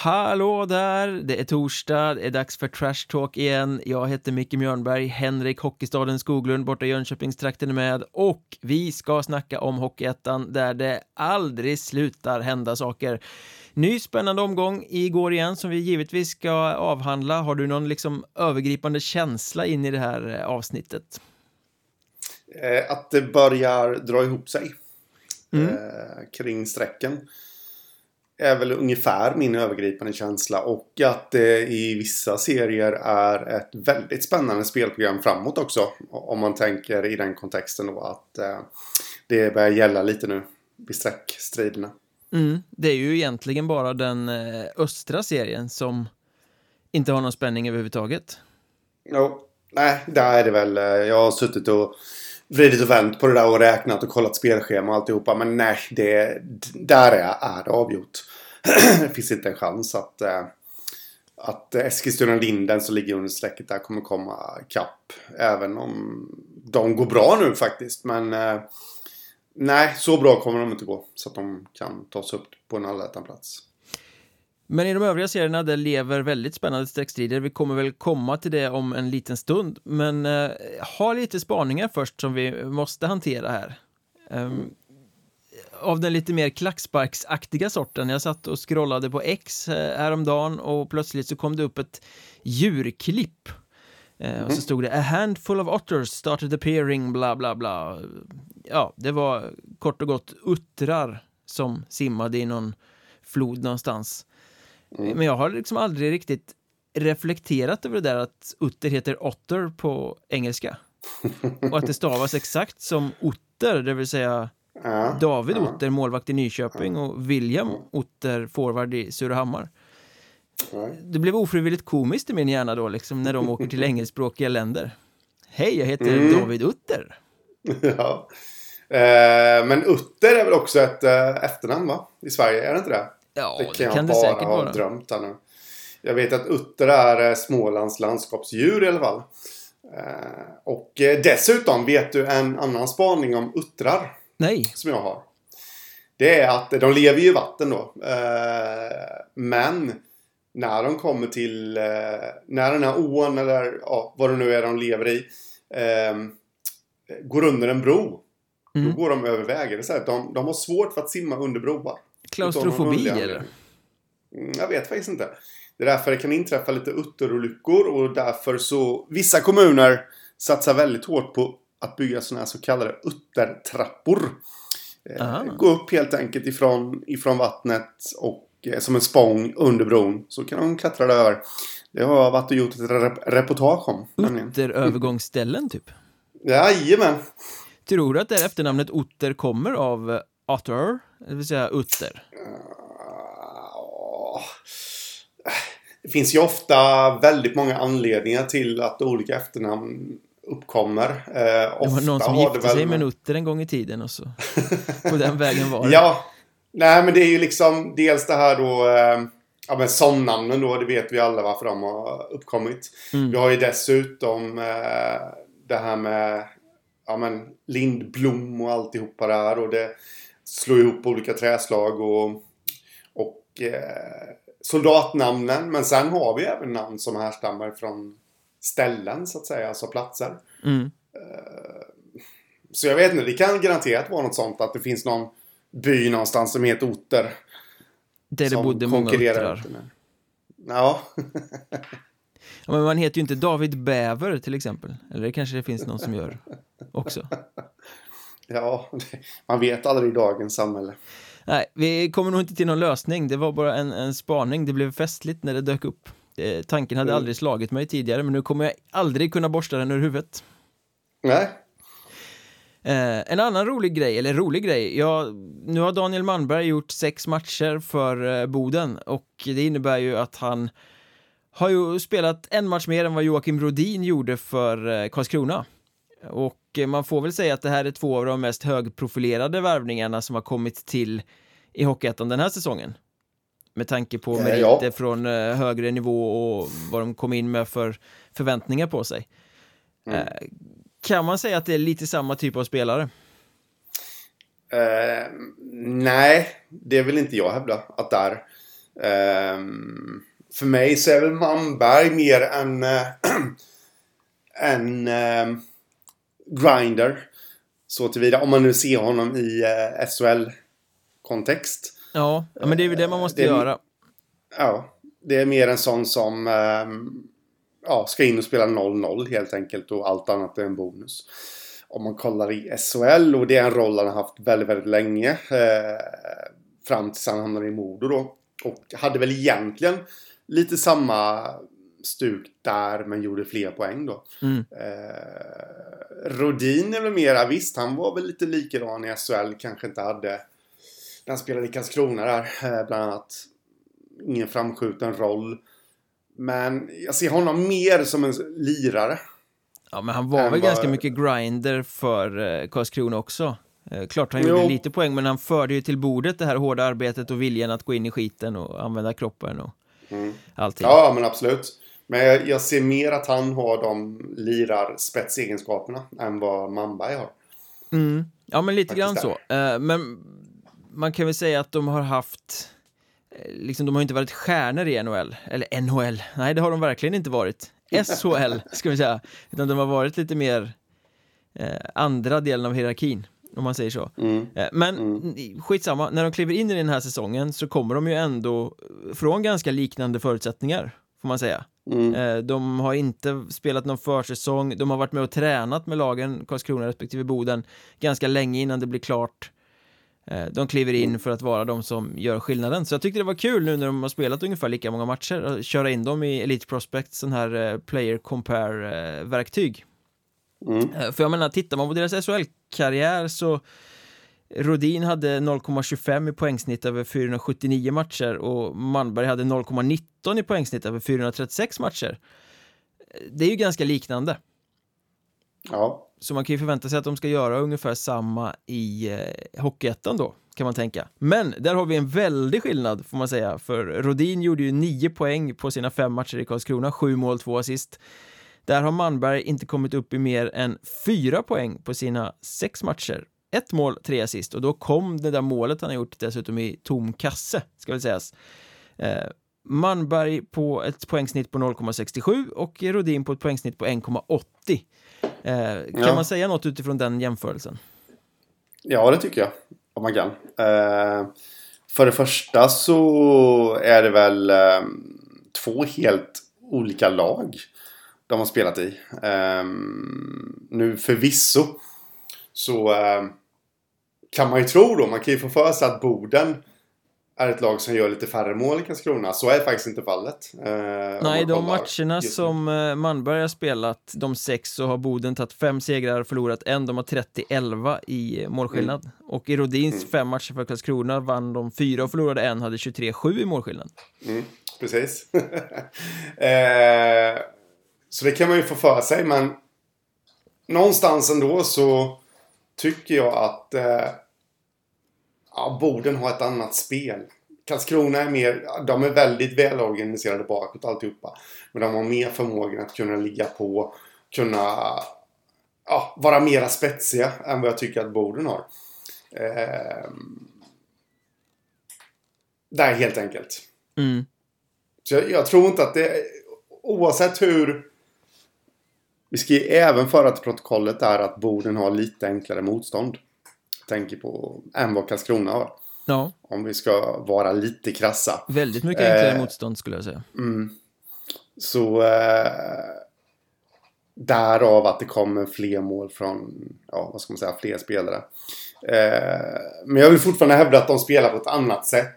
Hallå där! Det är torsdag, det är dags för Trash Talk igen. Jag heter Micke Mjörnberg, Henrik Hockeystaden Skoglund borta i Jönköpingstrakten är med och vi ska snacka om Hockeyettan där det aldrig slutar hända saker. Ny spännande omgång igår igen som vi givetvis ska avhandla. Har du någon liksom övergripande känsla in i det här eh, avsnittet? Eh, att det börjar dra ihop sig mm. eh, kring strecken är väl ungefär min övergripande känsla och att det i vissa serier är ett väldigt spännande spelprogram framåt också. Om man tänker i den kontexten då att eh, det börjar gälla lite nu vid streckstriderna. Mm, det är ju egentligen bara den eh, östra serien som inte har någon spänning överhuvudtaget. Jo, nej, där är det väl. Eh, jag har suttit och vridit och vänt på det där och räknat och kollat spelschema och alltihopa. Men nej, det, där är, är det avgjort. det finns inte en chans att, eh, att Eskilstuna-Linden som ligger under strecket där kommer komma kapp. Även om de går bra nu faktiskt. Men eh, nej, så bra kommer de inte gå. Så att de kan ta sig upp på en allettan-plats. Men i de övriga serierna där lever väldigt spännande streckstrider. Vi kommer väl komma till det om en liten stund. Men eh, ha lite spaningar först som vi måste hantera här. Um, av den lite mer klacksparksaktiga sorten. Jag satt och scrollade på X eh, häromdagen och plötsligt så kom det upp ett djurklipp. Mm. Och så mhm. stod det A handful of otters started appearing, bla bla bla. Ja, det var kort och gott uttrar som simmade i någon flod någonstans. Mm. Men jag har liksom aldrig riktigt reflekterat över det där att utter heter otter på engelska. Och att det stavas exakt som otter, det vill säga ja, David ja. Otter, målvakt i Nyköping och William Otter, forward i Surahammar. Det blev ofrivilligt komiskt i min hjärna då, liksom, när de åker till engelskspråkiga länder. Hej, jag heter mm. David Utter. Ja. Eh, men Utter är väl också ett eh, efternamn, va? I Sverige, är det inte det? Ja, det kan, det kan jag bara säkert ha vara. drömt här nu. Jag vet att utter är eh, Smålands landskapsdjur i alla fall. Eh, och eh, dessutom vet du en annan spaning om uttrar. Nej. Som jag har. Det är att de lever ju i vatten då. Men när de kommer till när den här ån eller ja, vad det nu är de lever i går under en bro. Mm. Då går de över. Det är de, de har svårt för att simma under broar. Klaustrofobi eller? Mm, jag vet faktiskt inte. Det är därför det kan inträffa lite utterolyckor och därför så vissa kommuner satsar väldigt hårt på att bygga sådana här så kallade uttertrappor. Eh, gå upp helt enkelt ifrån, ifrån vattnet och eh, som en spång under bron så kan de klättra där över. Det har jag varit och gjort ett rep reportage om. Utterövergångsställen typ? Jajamän. Tror du att det här efternamnet Otter kommer av eh, Otter? Det vill säga utter? Det finns ju ofta väldigt många anledningar till att olika efternamn uppkommer. Eh, det var någon som gifte sig med en utter en gång i tiden och så. På den vägen var det. Ja. Nej, men det är ju liksom dels det här då. Eh, ja, men somnamnen då. Det vet vi alla varför de har uppkommit. Mm. Vi har ju dessutom eh, det här med ja, men lindblom och alltihopa där. Och det slå ihop olika träslag och, och eh, soldatnamnen. Men sen har vi även namn som härstammar från ställen så att säga, alltså platser. Mm. Eh, så jag vet inte, det kan garanterat vara något sånt att det finns någon by någonstans som heter Otter. Där det bodde många uttrar. Ja. ja. Men man heter ju inte David Bäver till exempel. Eller det kanske det finns någon som gör också. Ja, man vet aldrig i dagens samhälle. Nej, vi kommer nog inte till någon lösning. Det var bara en, en spaning. Det blev festligt när det dök upp. Eh, tanken hade mm. aldrig slagit mig tidigare, men nu kommer jag aldrig kunna borsta den ur huvudet. Nej. Eh, en annan rolig grej, eller rolig grej, ja, nu har Daniel Manberg gjort sex matcher för eh, Boden och det innebär ju att han har ju spelat en match mer än vad Joakim Rodin gjorde för eh, Karlskrona. Och man får väl säga att det här är två av de mest högprofilerade värvningarna som har kommit till i Hockeyettan den här säsongen. Med tanke på meriter ja. från eh, högre nivå och vad de kom in med för förväntningar på sig. Mm. Eh, kan man säga att det är lite samma typ av spelare? Uh, nej, det vill inte jag hävda att det är. Um, för mig så är väl Manberg mer en, en äh, grinder. Så tillvida, om man nu ser honom i äh, SHL-kontext. Ja, men det är väl det man måste det, göra. Ja, det är mer en sån som ehm, ja, ska in och spela 0-0 helt enkelt och allt annat är en bonus. Om man kollar i SHL och det är en roll han har haft väldigt, väldigt länge. Eh, fram tills han hamnade i Modo då. Och hade väl egentligen lite samma stuk där men gjorde fler poäng då. Mm. Eh, Rodin är väl mera, visst han var väl lite likadan i SHL, kanske inte hade när han spelade i Karlskrona där eh, bland annat. Ingen framskjuten roll. Men jag ser honom mer som en lirare. Ja, men han var väl bara... ganska mycket grinder för eh, Karlskrona också. Eh, klart han jo. gjorde lite poäng, men han förde ju till bordet det här hårda arbetet och viljan att gå in i skiten och använda kroppen och mm. allting. Ja, men absolut. Men jag, jag, ser mer att han har de lirar spetsegenskaperna än vad Manberg har. Mm. Ja, men lite Faktiskt grann så. Uh, men man kan väl säga att de har haft Eh, liksom, de har inte varit stjärnor i NHL, eller NHL, nej det har de verkligen inte varit. SHL, ska vi säga, utan de har varit lite mer eh, andra delen av hierarkin, om man säger så. Mm. Eh, men mm. skitsamma, när de kliver in i den här säsongen så kommer de ju ändå från ganska liknande förutsättningar, får man säga. Mm. Eh, de har inte spelat någon försäsong, de har varit med och tränat med lagen Karlskrona respektive Boden ganska länge innan det blir klart Eh, de kliver in för att vara de som gör skillnaden. Så jag tyckte det var kul nu när de har spelat ungefär lika många matcher att köra in dem i Elite Prospect, sån här eh, player compare-verktyg. Mm. För jag menar, tittar man på deras SHL-karriär så Rodin hade 0,25 i poängsnitt över 479 matcher och Manberg hade 0,19 i poängsnitt över 436 matcher. Det är ju ganska liknande. Ja. Så man kan ju förvänta sig att de ska göra ungefär samma i eh, Hockeyettan då, kan man tänka. Men där har vi en väldig skillnad får man säga, för Rodin gjorde ju nio poäng på sina fem matcher i Karlskrona, sju mål, två assist. Där har Manberg inte kommit upp i mer än fyra poäng på sina sex matcher. Ett mål, tre assist och då kom det där målet han har gjort dessutom i tom kasse, ska väl sägas. Eh, Manberg på ett poängsnitt på 0,67 och Rodin på ett poängsnitt på 1,80. Eh, kan ja. man säga något utifrån den jämförelsen? Ja, det tycker jag. Om man kan. Eh, för det första så är det väl eh, två helt olika lag de har spelat i. Eh, nu förvisso så eh, kan man ju tro då, man kan ju få för sig att Boden är ett lag som gör lite färre mål i Karlskrona. Så är faktiskt inte fallet. Eh, Nej, de matcherna som eh, Manberg har spelat, de sex, så har Boden tagit fem segrar och förlorat en. De har 30-11 i målskillnad. Mm. Och i Rodins mm. fem matcher för Karlskrona vann de fyra och förlorade en, hade 23-7 i målskillnad. Mm, precis. eh, så det kan man ju få för sig, men någonstans ändå så tycker jag att eh, ja, Boden har ett annat spel. Karlskrona är mer, de är väldigt välorganiserade bakåt alltihopa. Men de har mer förmågan att kunna ligga på, kunna ja, vara mera spetsiga än vad jag tycker att Boden har. Eh, där helt enkelt. Mm. Så jag, jag, tror inte att det, oavsett hur vi ska även föra till protokollet är att Boden har lite enklare motstånd tänker på än vad Karlskrona har. Ja. Om vi ska vara lite krassa. Väldigt mycket enklare eh, motstånd skulle jag säga. Mm. Så eh, därav att det kommer fler mål från, ja vad ska man säga, fler spelare. Eh, men jag vill fortfarande hävda att de spelar på ett annat sätt.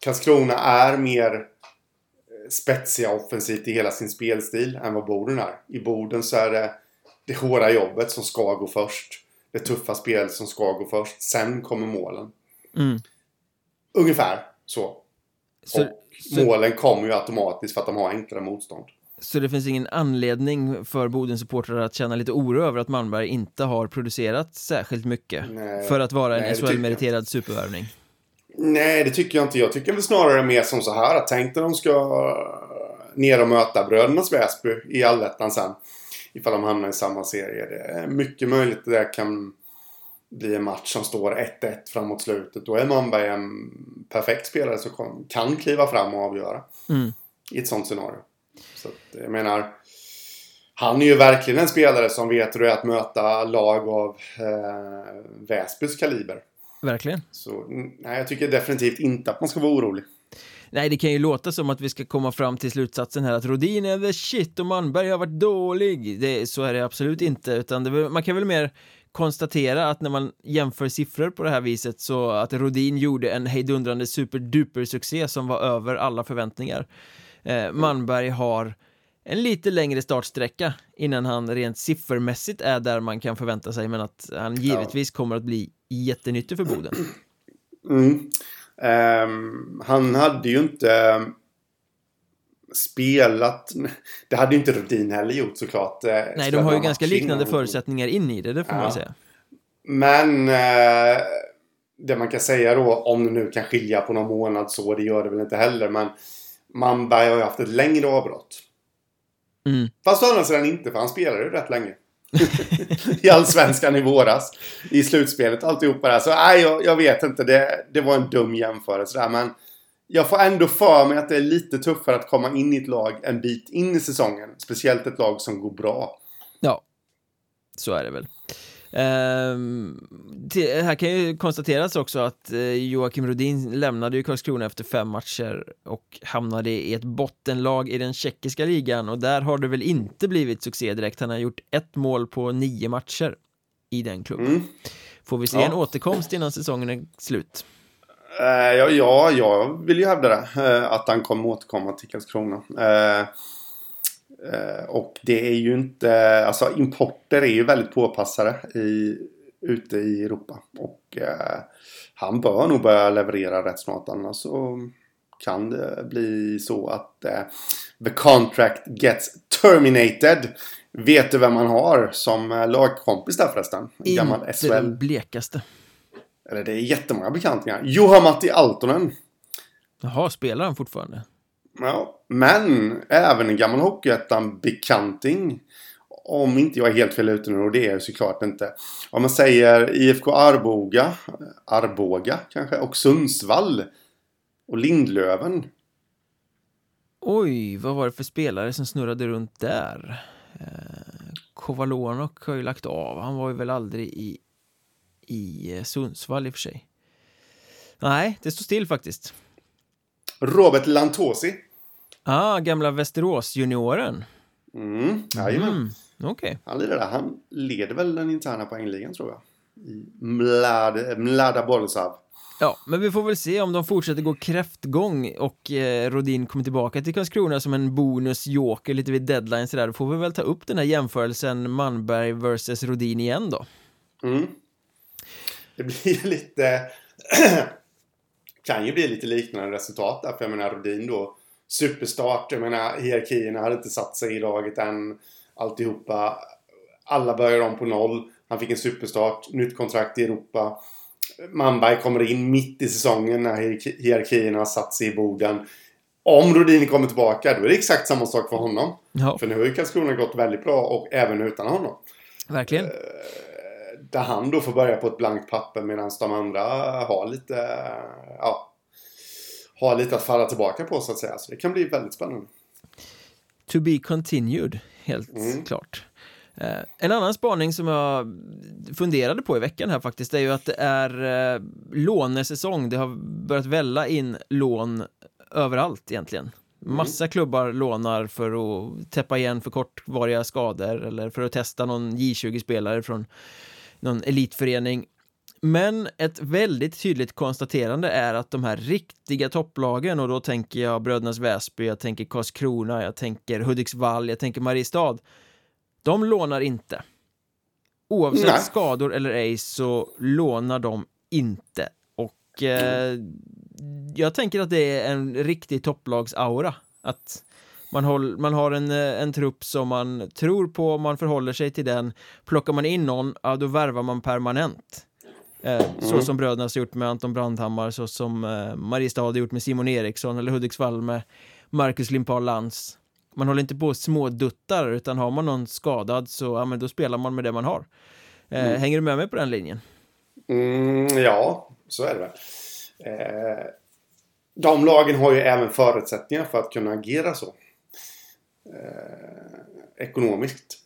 Karlskrona är mer spetsiga offensivt i hela sin spelstil än vad Boden är. I Boden så är det det hårda jobbet som ska gå först det tuffa spel som ska gå först. Sen kommer målen. Mm. Ungefär så. så och så, målen kommer ju automatiskt för att de har enklare motstånd. Så det finns ingen anledning för Bodens supportrar att känna lite oro över att Malmberg inte har producerat särskilt mycket nej, för att vara en SHL-meriterad supervärvning? Nej, det tycker jag inte. Jag tycker väl snarare mer som så här att tänk när de ska ner och möta brödernas Väsby i allettan sen ifall de hamnar i samma serie. Det är mycket möjligt att det kan blir en match som står 1-1 framåt slutet. Då är Manberg en perfekt spelare som kan kliva fram och avgöra. Mm. I ett sånt scenario. Så att, jag menar. Han är ju verkligen en spelare som vet hur det är att möta lag av eh, Väsbys kaliber. Verkligen. Så nej, jag tycker definitivt inte att man ska vara orolig. Nej, det kan ju låta som att vi ska komma fram till slutsatsen här att Rodin är the shit och Manberg har varit dålig. Det, så är det absolut inte, utan det, man kan väl mer konstatera att när man jämför siffror på det här viset så att Rodin gjorde en hejdundrande superduper succé som var över alla förväntningar. Eh, Manberg har en lite längre startsträcka innan han rent siffermässigt är där man kan förvänta sig men att han givetvis kommer att bli jättenyttig för Boden. Mm. Um, han hade ju inte spelat. Det hade ju inte Rudin heller gjort såklart. Eh, Nej, de har ju ganska liknande förutsättningar in i det, det får ja. man säga. Men eh, det man kan säga då, om det nu kan skilja på någon månad så, det gör det väl inte heller. Men Manberg har ju haft ett längre avbrott. Mm. Fast å andra sidan inte, för han spelade ju rätt länge. I allsvenskan i våras. I slutspelet alltihopa där. Så nej, jag, jag vet inte. Det, det var en dum jämförelse där. Men jag får ändå för mig att det är lite tuffare att komma in i ett lag en bit in i säsongen. Speciellt ett lag som går bra. Ja, så är det väl. Till, här kan ju konstateras också att uh, Joakim Rodin lämnade ju Karlskrona efter fem matcher och hamnade i ett bottenlag i den tjeckiska ligan och där har det väl inte blivit succé direkt. Han har gjort ett mål på nio matcher i den klubben. Mm. Får vi se ja. en återkomst innan säsongen är slut? Uh, ja, ja, jag vill ju hävda det. Uh, att han kommer återkomma till Karlskrona. Uh, och det är ju inte, alltså importer är ju väldigt påpassade i, ute i Europa. Och han bör nog börja leverera rätt snart annars så kan det bli så att the contract gets terminated. Vet du vem man har som lagkompis där förresten? Inte gammal SHL. den blekaste. Eller det är jättemånga bekantingar. Juha-Matti Altonen. Jaha, spelar han fortfarande? Ja, men även en gammal Hockeyettan bekanting. Om inte jag är helt fel ute nu och det är jag såklart inte. Om man säger IFK Arboga, Arboga kanske, och Sundsvall. Och Lindlöven. Oj, vad var det för spelare som snurrade runt där? Eh, Kovalonok har ju lagt av. Han var ju väl aldrig i i Sundsvall i och för sig. Nej, det står still faktiskt. Robert Lantosi. Ah, gamla Västerås-junioren. Mm, jajamän. Mm. Okay. Han lirar där. Han leder väl den interna poängligan tror jag. I Mlada, Mlada Boleslav. Ja, men vi får väl se om de fortsätter gå kräftgång och eh, Rodin kommer tillbaka till Karlskrona som en bonus-joker lite vid deadline sådär. Då får vi väl ta upp den här jämförelsen Manberg vs Rodin igen då. Mm det blir lite... kan ju bli lite liknande resultat där. För jag menar Rodin då. Superstart. Jag menar hierarkierna hade inte satt sig i laget än. Alltihopa. Alla börjar om på noll. Han fick en superstart. Nytt kontrakt i Europa. Manberg kommer in mitt i säsongen när hierarkierna har satt sig i borden. Om Rodin kommer tillbaka, då är det exakt samma sak för honom. Ja. För nu har ju Karlskrona gått väldigt bra och även utan honom. Verkligen. Där han då får börja på ett blankt papper medan de andra har lite, ja, har lite att falla tillbaka på så att säga. Så det kan bli väldigt spännande. To be continued, helt mm. klart. Eh, en annan spaning som jag funderade på i veckan här faktiskt är ju att det är eh, lånesäsong. Det har börjat välla in lån överallt egentligen. Mm. Massa mm. klubbar lånar för att täppa igen för kortvariga skador eller för att testa någon J20-spelare från någon elitförening. Men ett väldigt tydligt konstaterande är att de här riktiga topplagen och då tänker jag Brödernas Väsby, jag tänker Karlskrona, jag tänker Hudiksvall, jag tänker Mariestad. De lånar inte. Oavsett Nej. skador eller ej så lånar de inte. Och eh, jag tänker att det är en riktig topplagsaura. Att man, håll, man har en, eh, en trupp som man tror på, man förhåller sig till den. Plockar man in någon, ja då värvar man permanent. Eh, mm. Så som bröderna har gjort med Anton Brandhammar, så som eh, Mariestad har gjort med Simon Eriksson eller Hudiksvall med Marcus Limpar Lantz. Man håller inte på småduttar, utan har man någon skadad så ja, men då spelar man med det man har. Eh, mm. Hänger du med mig på den linjen? Mm, ja, så är det. Eh, de lagen har ju även förutsättningar för att kunna agera så. Eh, ekonomiskt.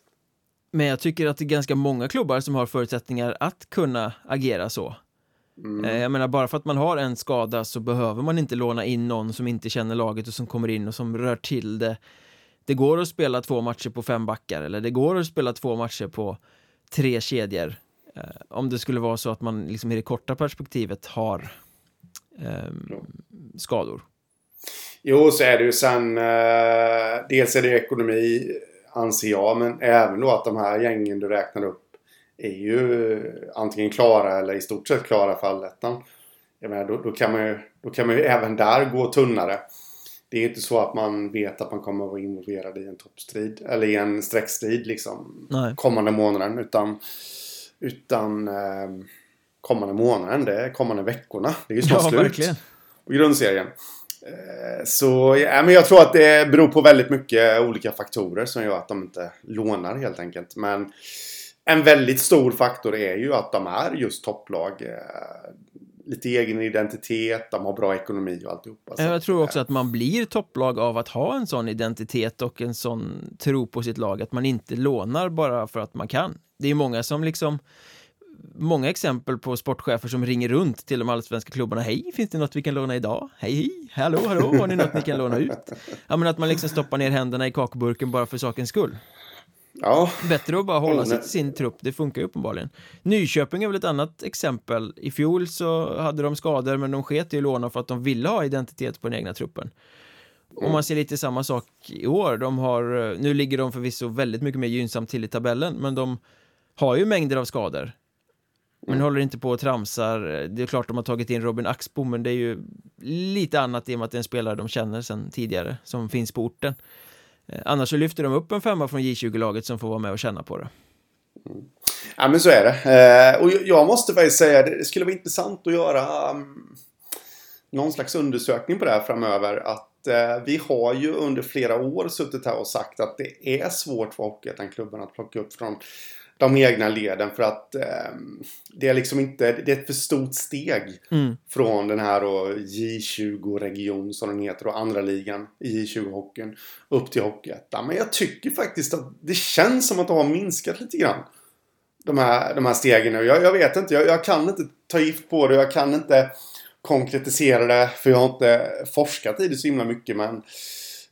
Men jag tycker att det är ganska många klubbar som har förutsättningar att kunna agera så. Mm. Eh, jag menar, bara för att man har en skada så behöver man inte låna in någon som inte känner laget och som kommer in och som rör till det. Det går att spela två matcher på fem backar eller det går att spela två matcher på tre kedjor. Eh, om det skulle vara så att man liksom i det korta perspektivet har eh, skador. Jo, så är det ju sen. Eh, dels är det ekonomi, anser jag, men även då att de här gängen du räknar upp är ju antingen klara eller i stort sett klara för allettan. Jag menar, då, då, kan man ju, då kan man ju även där gå tunnare. Det är inte så att man vet att man kommer att vara involverad i en toppstrid eller i en streckstrid liksom Nej. kommande månaden utan utan eh, kommande månaden, det är kommande veckorna. Det är ju snart ja, slut verkligen. på grundserien. Eh, så ja, men jag tror att det beror på väldigt mycket olika faktorer som gör att de inte lånar helt enkelt. Men en väldigt stor faktor är ju att de är just topplag. Eh, lite egen identitet, de har bra ekonomi och alltihopa. Så jag tror också att man blir topplag av att ha en sån identitet och en sån tro på sitt lag. Att man inte lånar bara för att man kan. Det är många som liksom många exempel på sportchefer som ringer runt till de allsvenska klubbarna. Hej, finns det något vi kan låna idag? Hej, hej, hallå, hallå, har ni något ni kan låna ut? Ja, men att man liksom stoppar ner händerna i kakburken bara för sakens skull. Ja. Bättre att bara hålla sig till sin trupp, det funkar ju uppenbarligen. Nyköping är väl ett annat exempel. I fjol så hade de skador, men de sket i att låna för att de ville ha identitet på den egna truppen. Om man ser lite samma sak i år, de har, nu ligger de förvisso väldigt mycket mer gynnsamt till i tabellen, men de har ju mängder av skador. Men mm. håller inte på och tramsar. Det är klart de har tagit in Robin Axbo, men det är ju lite annat i och med att det är en spelare de känner sedan tidigare, som finns på orten. Eh, annars så lyfter de upp en femma från J20-laget som får vara med och känna på det. Mm. Ja men så är det. Eh, och jag måste faktiskt säga det skulle vara intressant att göra um, någon slags undersökning på det här framöver. Att uh, vi har ju under flera år suttit här och sagt att det är svårt för Hockeyettan-klubben att plocka upp från de egna leden för att eh, det är liksom inte, det är ett för stort steg mm. från den här J20-region som den heter och andra ligan i J20-hockeyn upp till Hockeyettan. Men jag tycker faktiskt att det känns som att de har minskat lite grann. De här, de här stegen nu. Jag, jag vet inte, jag, jag, kan inte ta gift på det. Jag kan inte konkretisera det för jag har inte forskat i det så himla mycket men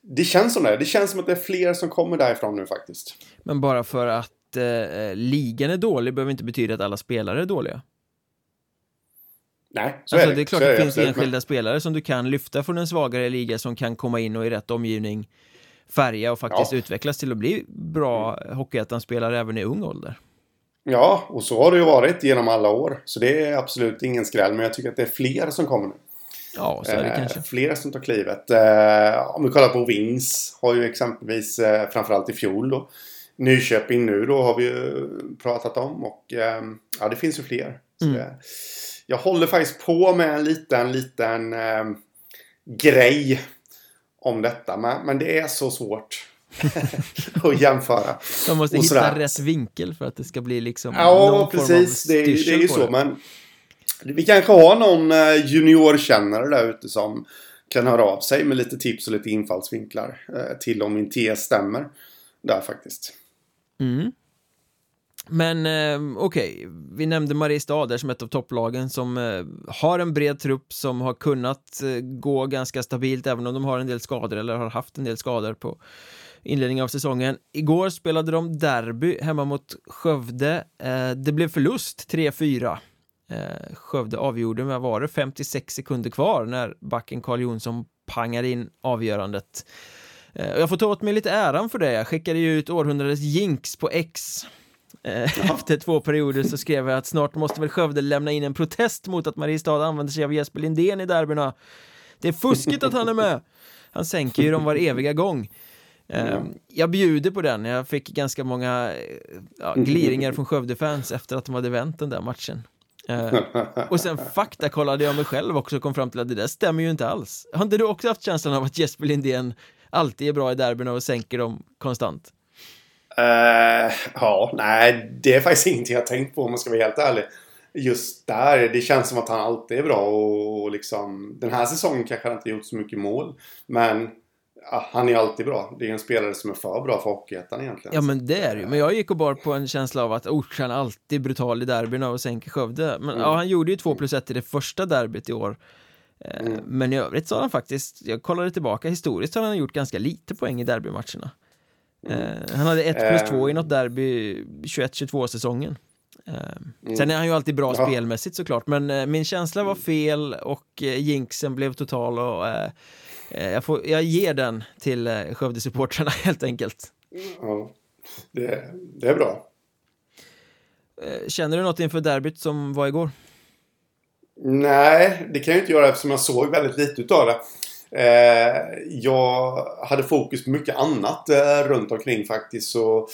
det känns som det. Det känns som att det är fler som kommer därifrån nu faktiskt. Men bara för att eh, ligan är dålig behöver inte betyda att alla spelare är dåliga. Nej, så alltså, är det. det är klart så det, finns enskilda men... spelare som du kan lyfta från en svagare liga som kan komma in och i rätt omgivning färga och faktiskt ja. utvecklas till att bli bra mm. hockeyettan-spelare även i ung ålder. Ja, och så har det ju varit genom alla år. Så det är absolut ingen skräll, men jag tycker att det är fler som kommer nu. Ja, så är det eh, kanske. Fler som tar klivet. Eh, om vi kollar på Wings har ju exempelvis eh, framförallt i fjol då Nyköping nu då har vi ju pratat om och eh, ja, det finns ju fler. Mm. Det, jag håller faktiskt på med en liten, liten eh, grej om detta. Men, men det är så svårt att jämföra. De måste hitta rätt vinkel för att det ska bli liksom Ja, någon precis. Form av det, det är ju så. Det. Men vi kanske har någon eh, juniorkännare där ute som kan höra av sig med lite tips och lite infallsvinklar eh, till om min tes stämmer där faktiskt. Mm. Men eh, okej, okay. vi nämnde Mariestad där som ett av topplagen som eh, har en bred trupp som har kunnat eh, gå ganska stabilt även om de har en del skador eller har haft en del skador på inledningen av säsongen. Igår spelade de derby hemma mot Skövde. Eh, det blev förlust 3-4. Eh, Skövde avgjorde med, var det, 56 sekunder kvar när backen Carl Jonsson pangade in avgörandet. Eh, jag får ta åt mig lite äran för det. Jag skickade ju ut århundradets jinx på X. Eh, efter två perioder så skrev jag att snart måste väl Skövde lämna in en protest mot att Mariestad använder sig av Jesper Lindén i derbyna. Det är fuskigt att han är med. Han sänker ju dem var eviga gång. Mm. Jag bjuder på den, jag fick ganska många ja, gliringar från Skövde-fans efter att de hade vänt den där matchen. och sen faktakollade jag mig själv också och kom fram till att det där stämmer ju inte alls. Har inte du också haft känslan av att Jesper Lindén alltid är bra i derbyna och sänker dem konstant? Uh, ja, nej, det är faktiskt ingenting jag tänkt på om man ska vara helt ärlig. just där, det känns som att han alltid är bra och, och liksom den här säsongen kanske han inte gjort så mycket mål. Men ja, han är alltid bra. Det är en spelare som är för bra för Hockeyettan egentligen. Ja men det är det ju, men jag gick och bar på en känsla av att Orsan alltid brutal i derbyna och sänker Skövde. Men mm. ja, han gjorde ju 2 plus 1 i det första derbyt i år. Eh, mm. Men i övrigt så har han faktiskt, jag kollade tillbaka historiskt har han gjort ganska lite poäng i derbymatcherna. Mm. Eh, han hade 1 plus 2 i något derby 21-22 säsongen. Mm. Sen är han ju alltid bra ja. spelmässigt såklart, men eh, min känsla var fel och eh, jinxen blev total och eh, jag, får, jag ger den till eh, Skövde-supportrarna helt enkelt. Ja, det, det är bra. Känner du något inför derbyt som var igår? Nej, det kan jag inte göra eftersom jag såg väldigt lite utav det. Eh, jag hade fokus på mycket annat eh, runt omkring faktiskt. Så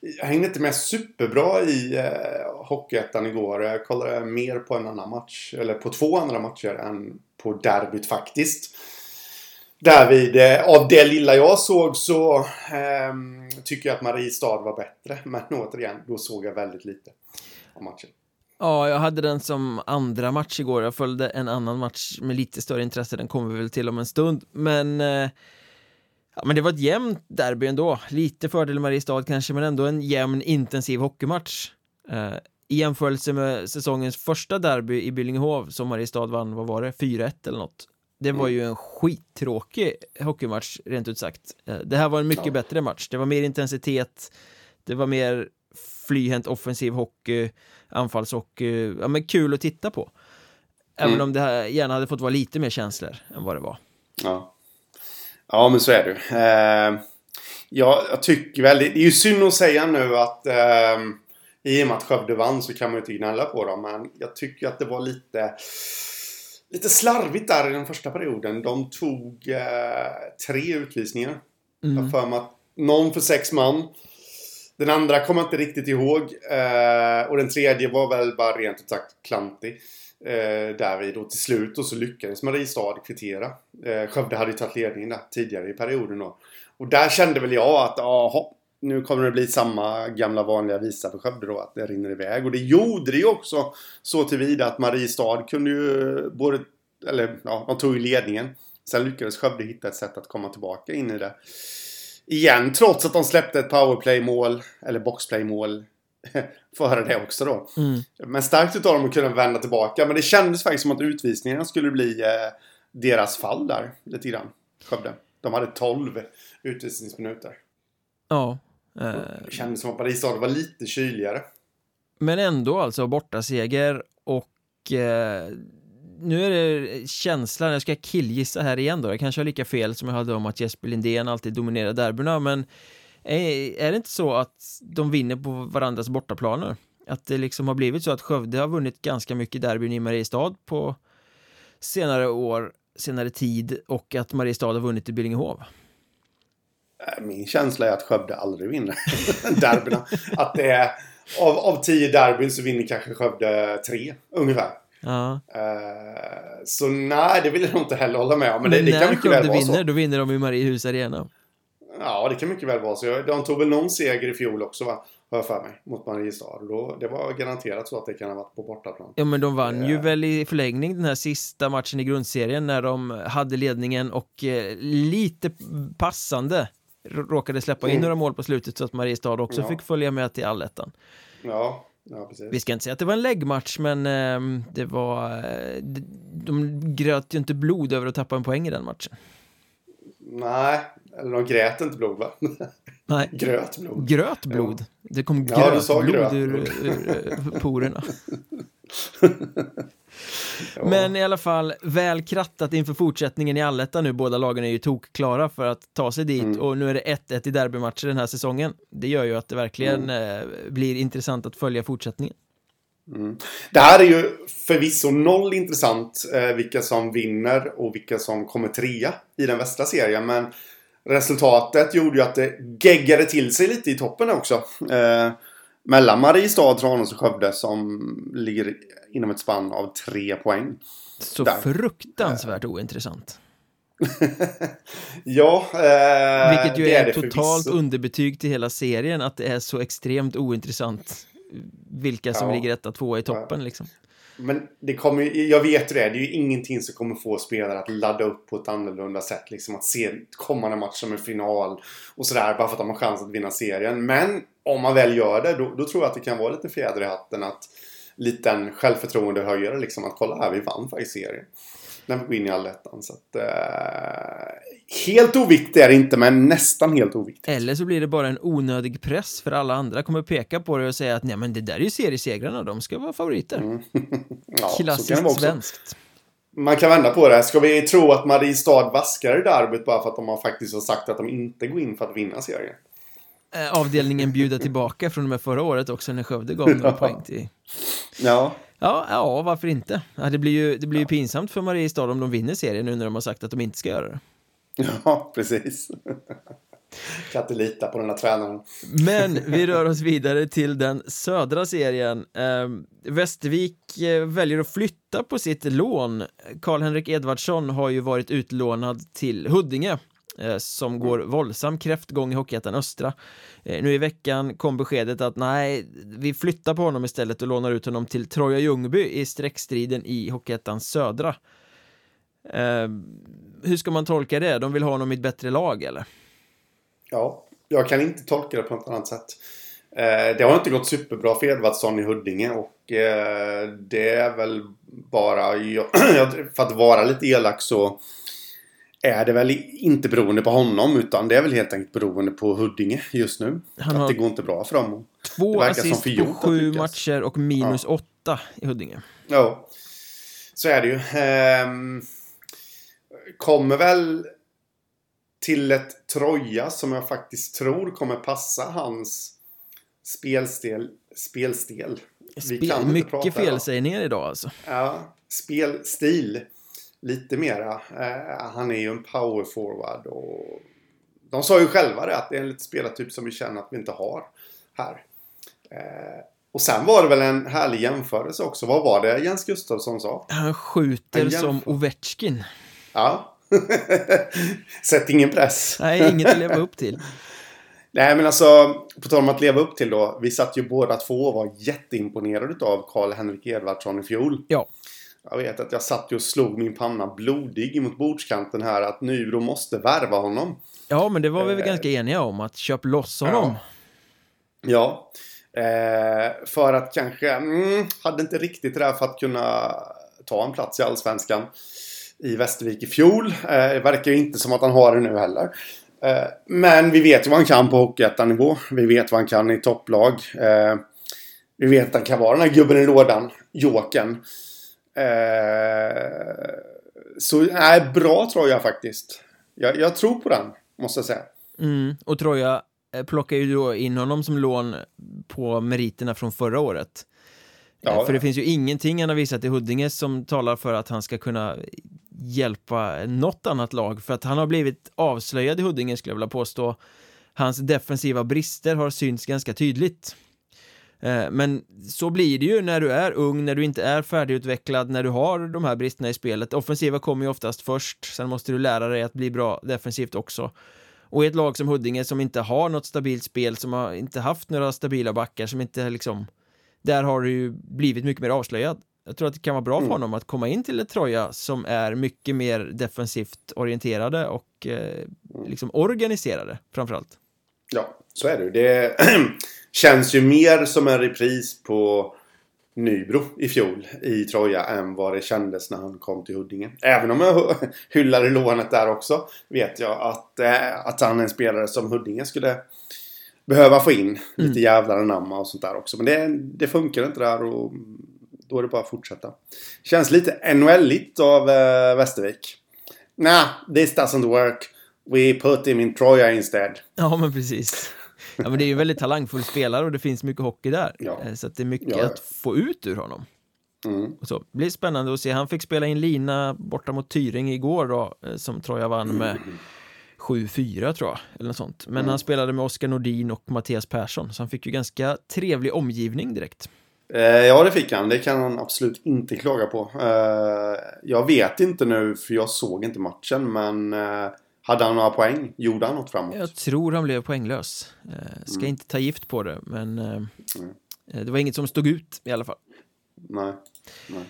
jag hängde inte med superbra i eh, Hockeyettan igår. Jag kollade mer på en annan match, eller på två andra matcher än på derbyt faktiskt. Därvid, eh, av det lilla jag såg så eh, tycker jag att Mariestad var bättre. Men återigen, då såg jag väldigt lite av matchen. Ja, jag hade den som andra match igår. Jag följde en annan match med lite större intresse. Den kommer vi väl till om en stund. Men eh, Ja, men det var ett jämnt derby ändå. Lite fördel Mariestad kanske, men ändå en jämn intensiv hockeymatch. Eh, I jämförelse med säsongens första derby i Billingehov som Mariestad vann, vad var det, 4-1 eller något. Det var ju en skittråkig hockeymatch, rent ut sagt. Eh, det här var en mycket ja. bättre match. Det var mer intensitet, det var mer flyhänt offensiv hockey, anfallshockey, ja men kul att titta på. Även mm. om det här gärna hade fått vara lite mer känslor än vad det var. Ja. Ja, men så är det. Eh, ja, jag tycker väl, det är ju synd att säga nu att eh, i och med att Skövde vann så kan man ju inte gnälla på dem. Men jag tycker att det var lite, lite slarvigt där i den första perioden. De tog eh, tre utvisningar. Mm. Jag för mig att någon för sex man. Den andra kommer jag inte riktigt ihåg. Eh, och den tredje var väl bara rent ut sagt klantig eh, därvid och till slut och så lyckades Mariestad kvittera. Eh, Skövde hade ju tagit ledningen där tidigare i perioden då. Och där kände väl jag att aha, nu kommer det bli samma gamla vanliga visa för Skövde då, att det rinner iväg. Och det gjorde det ju också så tillvida att Mariestad kunde ju både, eller ja, de tog ju ledningen. Sen lyckades Skövde hitta ett sätt att komma tillbaka in i det. Igen, trots att de släppte ett powerplay-mål, eller boxplay-mål före det också då. Mm. Men starkt utav dem att kunna vända tillbaka. Men det kändes faktiskt som att utvisningarna skulle bli eh, deras fall där. Lite grann. Skövde. De hade 12 utvisningsminuter. Ja. Eh, det kändes som att Paris var lite kyligare. Men ändå alltså borta seger och eh, nu är det känslan, jag ska killgissa här igen då, jag kanske har lika fel som jag hade om att Jesper Lindén alltid dominerar derbyna, men är det inte så att de vinner på varandras bortaplaner? Att det liksom har blivit så att Skövde har vunnit ganska mycket derbyn i Mariestad på senare år, senare tid och att Mariestad har vunnit i Billingehov? Äh, min känsla är att Skövde aldrig vinner derbyna. att det är av, av tio derbyn så vinner kanske Skövde tre ungefär. Ja. Uh, så nej, det vill jag nog inte heller hålla med om. Men, men det, det kan mycket väl vara vinner, så. då vinner de i Mariehus Arena. Ja, det kan mycket väl vara så. De tog väl någon seger i fjol också va? Har jag för mig. Mot Mariestad. Då, det var garanterat så att det kan ha varit på bortaplan. Ja, men de vann ju väl i förlängning den här sista matchen i grundserien när de hade ledningen och eh, lite passande råkade släppa in mm. några mål på slutet så att Mariestad också ja. fick följa med till allettan. Ja, ja. Vi ska inte säga att det var en läggmatch, men eh, det var... Eh, de gröt ju inte blod över att tappa en poäng i den matchen. Nej, eller de grät inte blod va? Nej. Gröt blod. Gröt blod? Det kom grötblod ja, gröt. ur, ur, ur porerna. ja. Men i alla fall, väl krattat inför fortsättningen i allettan nu. Båda lagen är ju tokklara för att ta sig dit mm. och nu är det 1-1 i derbymatcher den här säsongen. Det gör ju att det verkligen mm. eh, blir intressant att följa fortsättningen. Mm. Det här är ju förvisso noll intressant eh, vilka som vinner och vilka som kommer trea i den västra serien. Men resultatet gjorde ju att det geggade till sig lite i toppen också. Eh, mellan Mariestad, Tranås och Skövde som ligger inom ett spann av tre poäng. Så Där. fruktansvärt ointressant. ja, eh, Vilket ju är, är totalt underbetyg till hela serien att det är så extremt ointressant vilka som ja. ligger etta, tvåa i toppen liksom. Men det kommer jag vet ju det. Det är ju ingenting som kommer få spelare att ladda upp på ett annorlunda sätt. Liksom att se kommande match som en final och sådär. Bara för att de har chans att vinna serien. Men om man väl gör det, då, då tror jag att det kan vara lite fjäder i hatten. Att liten självförtroendehöjare liksom. Att kolla här, vi vann faktiskt serien. När vi går in i allettan. Så att... Eh, helt oviktigt är det inte, men nästan helt oviktigt. Eller så blir det bara en onödig press för alla andra kommer peka på det och säga att nej men det där är ju seriesegrarna, de ska vara favoriter. Mm. Ja, Klassiskt svenskt. Man kan vända på det. Ska vi tro att Mariestad vaskar i derbyt bara för att de har faktiskt har sagt att de inte går in för att vinna serien? Eh, Avdelningen bjuda tillbaka från och med förra året också när Skövde gav några Ja. poäng till Ja. Ja, ja, varför inte? Ja, det blir ju, det blir ju pinsamt för Mariestad om de vinner serien nu när de har sagt att de inte ska göra det. Ja, precis. kan inte lita på den här tränaren. Men vi rör oss vidare till den södra serien. Eh, Västervik väljer att flytta på sitt lån. Karl-Henrik Edvardsson har ju varit utlånad till Huddinge som går våldsam kräftgång i Hockeyettan Östra. Eh, nu i veckan kom beskedet att nej, vi flyttar på honom istället och lånar ut honom till Troja Ljungby i streckstriden i Hockeyettan Södra. Eh, hur ska man tolka det? De vill ha honom i ett bättre lag eller? Ja, jag kan inte tolka det på något annat sätt. Eh, det har inte gått superbra för Edvardsson i Huddinge och eh, det är väl bara... För att vara lite elak så är det väl inte beroende på honom utan det är väl helt enkelt beroende på Huddinge just nu. Han att det går inte bra för dem. Två assist på gjort sju matcher och minus åtta i Huddinge. Ja, så är det ju. Ehm, kommer väl till ett Troja som jag faktiskt tror kommer passa hans spelstel. spelstel. Vi Spel, kan mycket felsägningar idag alltså. Ja, spelstil. Lite mera. Eh, han är ju en power forward och de sa ju själva det att det är en lite spelartyp som vi känner att vi inte har här. Eh, och sen var det väl en härlig jämförelse också. Vad var det Jens Gustafsson sa? Han skjuter som. Ovechkin. Ja. Sätt ingen press. Nej, inget att leva upp till. Nej men alltså, på tal om att leva upp till då. Vi satt ju båda två och var jätteimponerade av Karl-Henrik Edvardsson i fjol. Ja, Jag vet att jag satt och slog min panna blodig mot bordskanten här att Nybro måste värva honom. ja men det var vi väl Eh, ganska eniga om att köp loss honom. Ja. Eh, för att kanske, mm, hade inte riktigt det där för att kunna ta en plats i Allsvenskan i Västervik i fjol. Eh, det verkar ju inte som att han har det nu heller. Eh, men vi vet ju vad han kan på Hockeyettan-nivå. Vi vet vad han kan i topplag. Eh, vi vet att han kan vara den här gubben i lådan, Jokern. Eh, så nej, bra tror jag faktiskt. Jag, jag tror på den, måste jag säga. Mm, och Troja eh, plockar ju då in honom som lån på meriterna från förra året. Eh, Ja, för ja. det finns ju ingenting han har visat i Huddinge som talar för att han ska kunna hjälpa något annat lag. För att han har blivit avslöjad i Huddinge skulle jag vilja påstå. Hans defensiva brister har synts ganska tydligt. Eh, Men så blir det ju när du är ung, när du inte är färdigutvecklad, när du har de här bristerna i spelet. Offensiva kommer ju oftast först, sen måste du lära dig att bli bra defensivt också. Och i ett lag som Huddinge som inte har något stabilt spel, som har inte haft några stabila backar, som inte liksom... Där har du ju blivit mycket mer avslöjad. Jag tror att det kan vara bra för Mm. honom att komma in till ett Troja som är mycket mer defensivt orienterade och eh, liksom organiserade framförallt. Ja, så är det. Det känns ju mer som en repris på Nybro i fjol i Troja än vad det kändes när han kom till Huddinge. Även om jag hyllade lånet där också vet jag att, eh, att han är en spelare som Huddinge skulle behöva få in. Lite jävlar anamma och sånt där också. Men det, det funkar inte där och då är det bara att fortsätta. Känns lite NHL-igt av eh, Västervik. Nah, this doesn't work. We put him in Troja instead. Ja, men precis. Ja, men det är ju en väldigt talangfull spelare och det finns mycket hockey där. Ja. Eh, Så det är mycket Ja, att få ut ur honom. Mm. Och så. Det blir spännande att se. Han fick spela in lina borta mot Tyring igår då, eh, som Troja vann med 7-4 tror jag, eller något sånt. Men han spelade med Oskar Nordin och Mattias Persson, så han fick ju ganska trevlig omgivning direkt. Eh, ja, det fick han. Det kan han absolut inte klaga på. Eh, jag vet inte nu, för jag såg inte matchen, men eh, hade han några poäng? Gjorde han något framåt? Jag tror han blev poänglös. Eh, ska inte ta gift på det, men eh, eh, det var inget som stod ut i alla fall. Nej. Nej.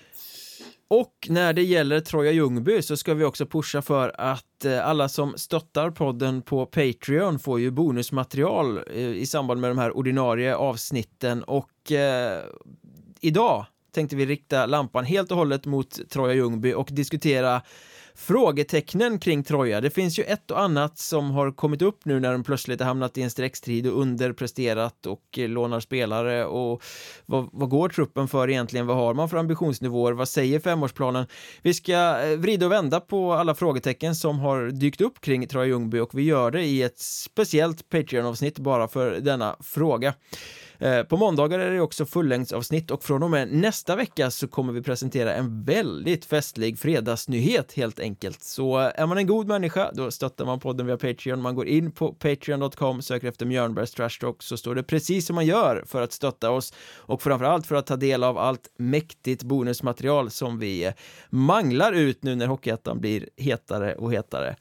Och när det gäller Troja Ljungby så ska vi också pusha för att eh, alla som stöttar podden på Patreon får ju bonusmaterial eh, i samband med de här ordinarie avsnitten och eh, idag tänkte vi rikta lampan helt och hållet mot Troja Ljungby och diskutera frågetecknen kring Troja. Det finns ju ett och annat som har kommit upp nu när de plötsligt har hamnat i en streckstrid och underpresterat och eh, lånar spelare och vad, vad går truppen för egentligen? Vad har man för ambitionsnivåer? Vad säger femårsplanen? Vi ska eh, vrida och vända på alla frågetecken som har dykt upp kring Troja Ljungby och vi gör det i ett speciellt Patreon-avsnitt bara för denna fråga. Eh, på måndagar är det också fullängdsavsnitt och från och med nästa vecka så kommer vi presentera en väldigt festlig fredagsnyhet helt enkelt. Så eh, är man en god människa, då stöttar man podden via Patreon. Man går in på patreon.com, söker efter Mjörnbergs Trash Talk så står det precis som man gör för att stötta oss och framförallt för att ta del av allt mäktigt bonusmaterial som vi eh, manglar ut nu när Hockeyettan blir hetare och hetare.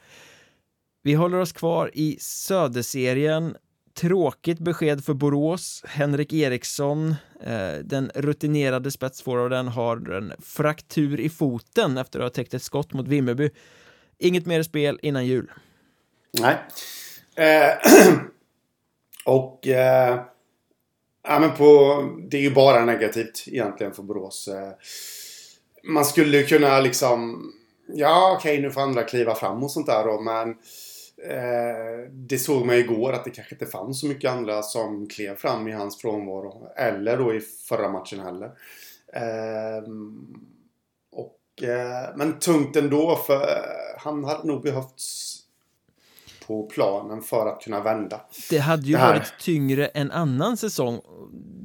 Vi håller oss kvar i Söderserien Tråkigt besked för Borås. Henrik Eriksson, eh, den rutinerade spetsforwarden, har en fraktur i foten efter att ha täckt ett skott mot Vimmerby. Inget mer spel innan jul. Nej. Eh, och... Eh, ja, men på, det är ju bara negativt egentligen för Borås. Eh, man skulle kunna liksom... Ja, okej, okay, nu får andra kliva fram och sånt där då, men Eh, det såg man igår att det kanske inte fanns så mycket andra som klev fram i hans frånvaro. Eller då i förra matchen heller. Eh, och, eh, men tungt ändå för han hade nog behövts på planen för att kunna vända. Det hade ju det varit tyngre en annan säsong.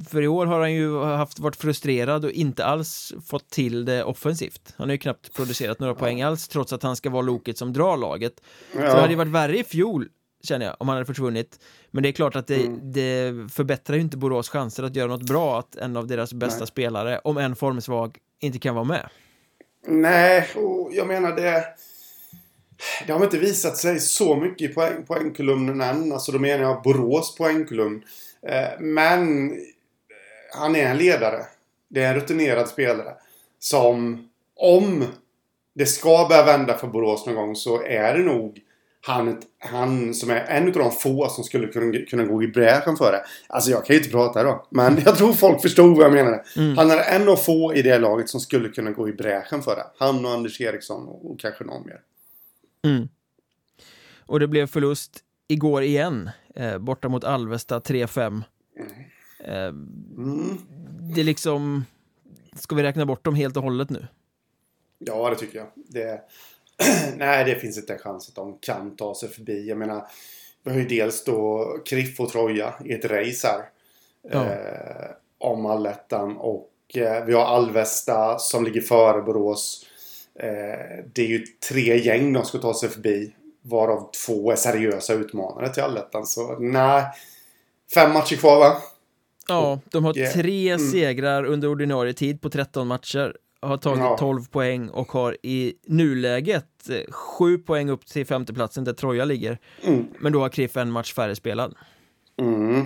För i år har han ju haft, varit frustrerad och inte alls fått till det offensivt. Han har ju knappt producerat några ja. poäng alls trots att han ska vara loket som drar laget. Ja. Så det hade ju varit värre i fjol känner jag, om han hade försvunnit. Men det är klart att det, mm. det förbättrar ju inte Borås chanser att göra något bra att en av deras bästa Nej. spelare, om en formsvag, inte kan vara med. Nej, och jag menar det det har inte visat sig så mycket i poäng, poängkolumnen än. Alltså då menar jag Borås poängkolumn. Eh, men eh, han är en ledare. Det är en rutinerad spelare. Som om det ska börja vända för Borås någon gång så är det nog han, han som är en av de få som skulle kunna, kunna gå i bräschen för det. Alltså jag kan ju inte prata då. Men jag tror folk förstod vad jag menade. Mm. Han är en av få i det laget som skulle kunna gå i bräschen för det. Han och Anders Eriksson och, och kanske någon mer. Mm. Och det blev förlust igår igen, eh, borta mot Alvesta 3-5. Eh, mm. Det är liksom, ska vi räkna bort dem helt och hållet nu? Ja, det tycker jag. Det, nej, det finns inte en chans att de kan ta sig förbi. Jag menar, vi har ju dels då Kriff och Troja i ett race här. Ja. Eh, om allettan och eh, vi har Alvesta som ligger före Borås. Eh, det är ju tre gäng de ska ta sig förbi. Varav två är seriösa utmanare till allettan. Så nej. Fem matcher kvar va? Ja, de har tre mm. segrar under ordinarie tid på 13 matcher. Har tagit ja. 12 poäng och har i nuläget 7 eh, poäng upp till femteplatsen där Troja ligger. Mm. Men då har Kriff en match färre spelad. Mm.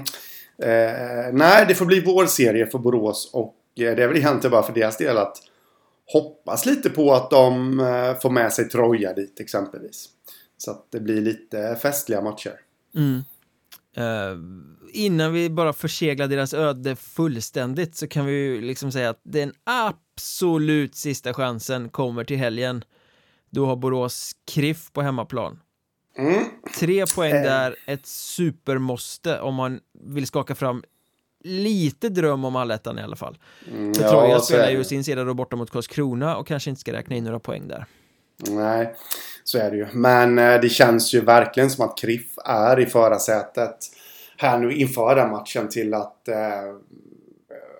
Eh, nej, det får bli vår serie för Borås och eh, det är väl egentligen bara för deras del att hoppas lite på att de eh, får med sig Troja dit exempelvis. Så att det blir lite festliga matcher. Mm. Uh, innan vi bara förseglar deras öde fullständigt så kan vi ju liksom säga att den absolut sista chansen kommer till helgen. Då har Borås Kriff på hemmaplan. Mm. Tre poäng eh. där, ett supermåste om man vill skaka fram lite dröm om allettan i alla fall. Mm, För ja, Troja spelar ju sin sida då borta mot Karlskrona och kanske inte ska räkna in några poäng där. Nej, så är det ju. Men eh, det känns ju verkligen som att Kriff är i förarsätet här nu inför den matchen till att eh,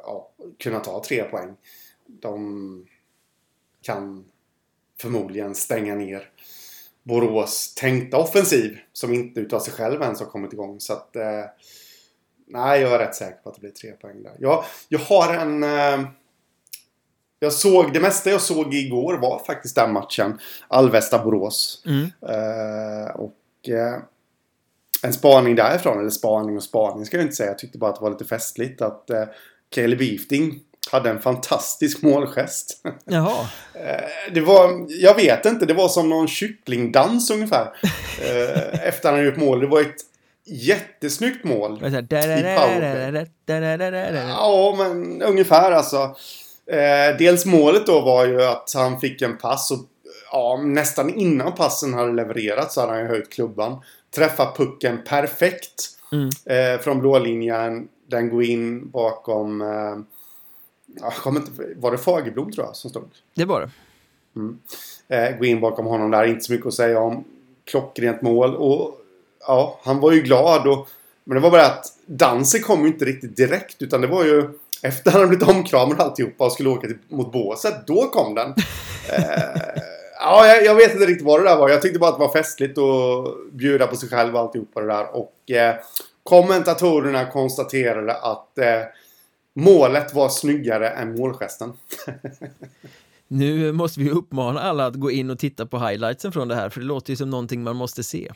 ja, kunna ta tre poäng. De kan förmodligen stänga ner Borås tänkta offensiv som inte utav sig själv ens har kommit igång. Så att eh, Nej, jag är rätt säker på att det blir tre poäng där. Jag, jag har en... Eh, jag såg, det mesta jag såg igår var faktiskt den matchen. Alvesta-Borås. Mm. Eh, och eh, en spaning därifrån, eller spaning och spaning ska jag inte säga. Jag tyckte bara att det var lite festligt att eh, Caleb Beefting hade en fantastisk målgest. Jaha. Eh, det var, jag vet inte, det var som någon kycklingdans ungefär. Eh, efter han gjort mål. Det var ett jättesnyggt mål. Ja, men ungefär alltså. Eh, dels målet då var ju att han fick en pass och ja, nästan innan passen hade levererats så hade han ju höjt klubban. Träffar pucken perfekt. Mm. Eh, från blålinjen. Den går in bakom... Eh, jag inte, var det Fagerblom tror jag som stod? Det var det. Mm. Eh, gå in bakom honom där. Inte så mycket att säga om. Klockrent mål. Och ja, han var ju glad. Och, men det var bara att dansen kom ju inte riktigt direkt. Utan det var ju efter han hade blivit omkramad alltihopa och skulle åka till, mot båset. Då kom den. eh, ja, jag, jag, vet inte riktigt vad det där var. Jag tyckte bara att det var festligt att bjuda på sig själv och alltihopa det där. Och eh, kommentatorerna konstaterade att eh, målet var snyggare än målgesten. nu måste vi uppmana alla att gå in och titta på highlightsen från det här. För det låter ju som någonting man måste se.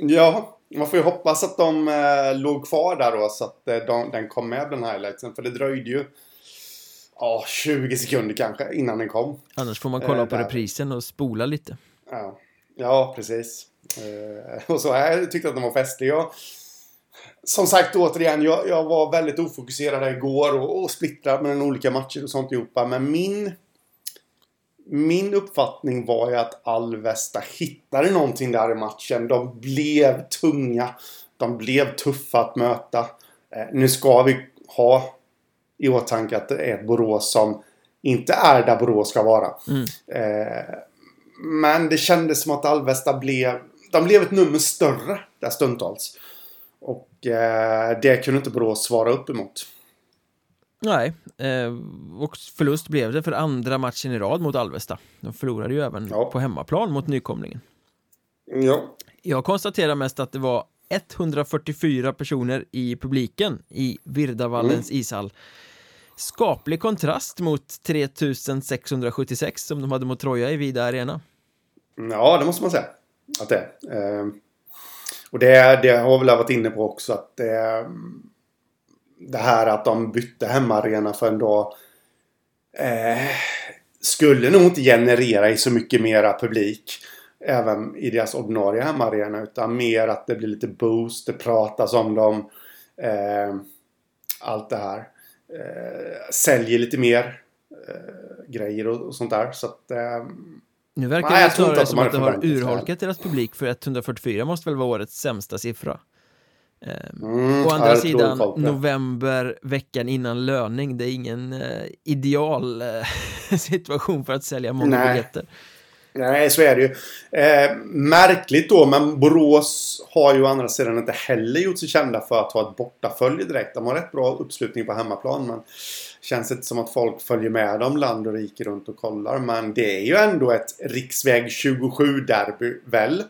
Ja, man får ju hoppas att de eh, låg kvar där då så att eh, de, den kom med den highlightsen. För det dröjde ju ja, 20 sekunder kanske innan den kom. Annars får man kolla eh, på där. reprisen och spola lite. Ja, ja precis. Eh, och så jag tyckte att den var festlig. Jag, som sagt återigen, jag, jag var väldigt ofokuserad igår och, och splittrad med olika matcher och sånt ihop. Men min min uppfattning var ju att Alvesta hittade någonting där i matchen. De blev tunga. De blev tuffa att möta. Eh, nu ska vi ha i åtanke att det är ett Borås som inte är där Borås ska vara. Mm. Eh, men det kändes som att Alvesta blev... De blev ett nummer större där stundtals. Och eh, det kunde inte Borås svara upp emot. Nej, eh, och förlust blev det för andra matchen i rad mot Alvesta. De förlorade ju även ja. på hemmaplan mot nykomlingen. Ja. Jag konstaterar mest att det var 144 personer i publiken i Virdavallens mm. ishall. Skaplig kontrast mot 3676 som de hade mot Troja i Vida Arena. Ja, det måste man säga att det är. Eh, och det, det har vi väl varit inne på också att det det här att de bytte hemmaarena för en dag eh, skulle nog inte generera i så mycket mera publik även i deras ordinarie hemmaarena utan mer att det blir lite boost, det pratas om dem. Eh, allt det här. Eh, säljer lite mer eh, grejer och, och, sånt där. Så att, eh, nu verkar nej, det snarare som att det har urholkat deras publik för 144 måste väl vara årets sämsta siffra. Ehm, mm, Å andra sidan, november, veckan innan löning, det är ingen eh, ideal eh, situation för att sälja många Nej. biljetter. Nej, så är det ju. Eh, märkligt då, men Borås har ju å andra sidan inte heller gjort sig kända för att ha ett bortafölje direkt. De har rätt bra uppslutning på hemmaplan, men känns inte som att folk följer med dem land och rike runt och kollar. Men det är ju ändå ett riksväg 27-derby, väl?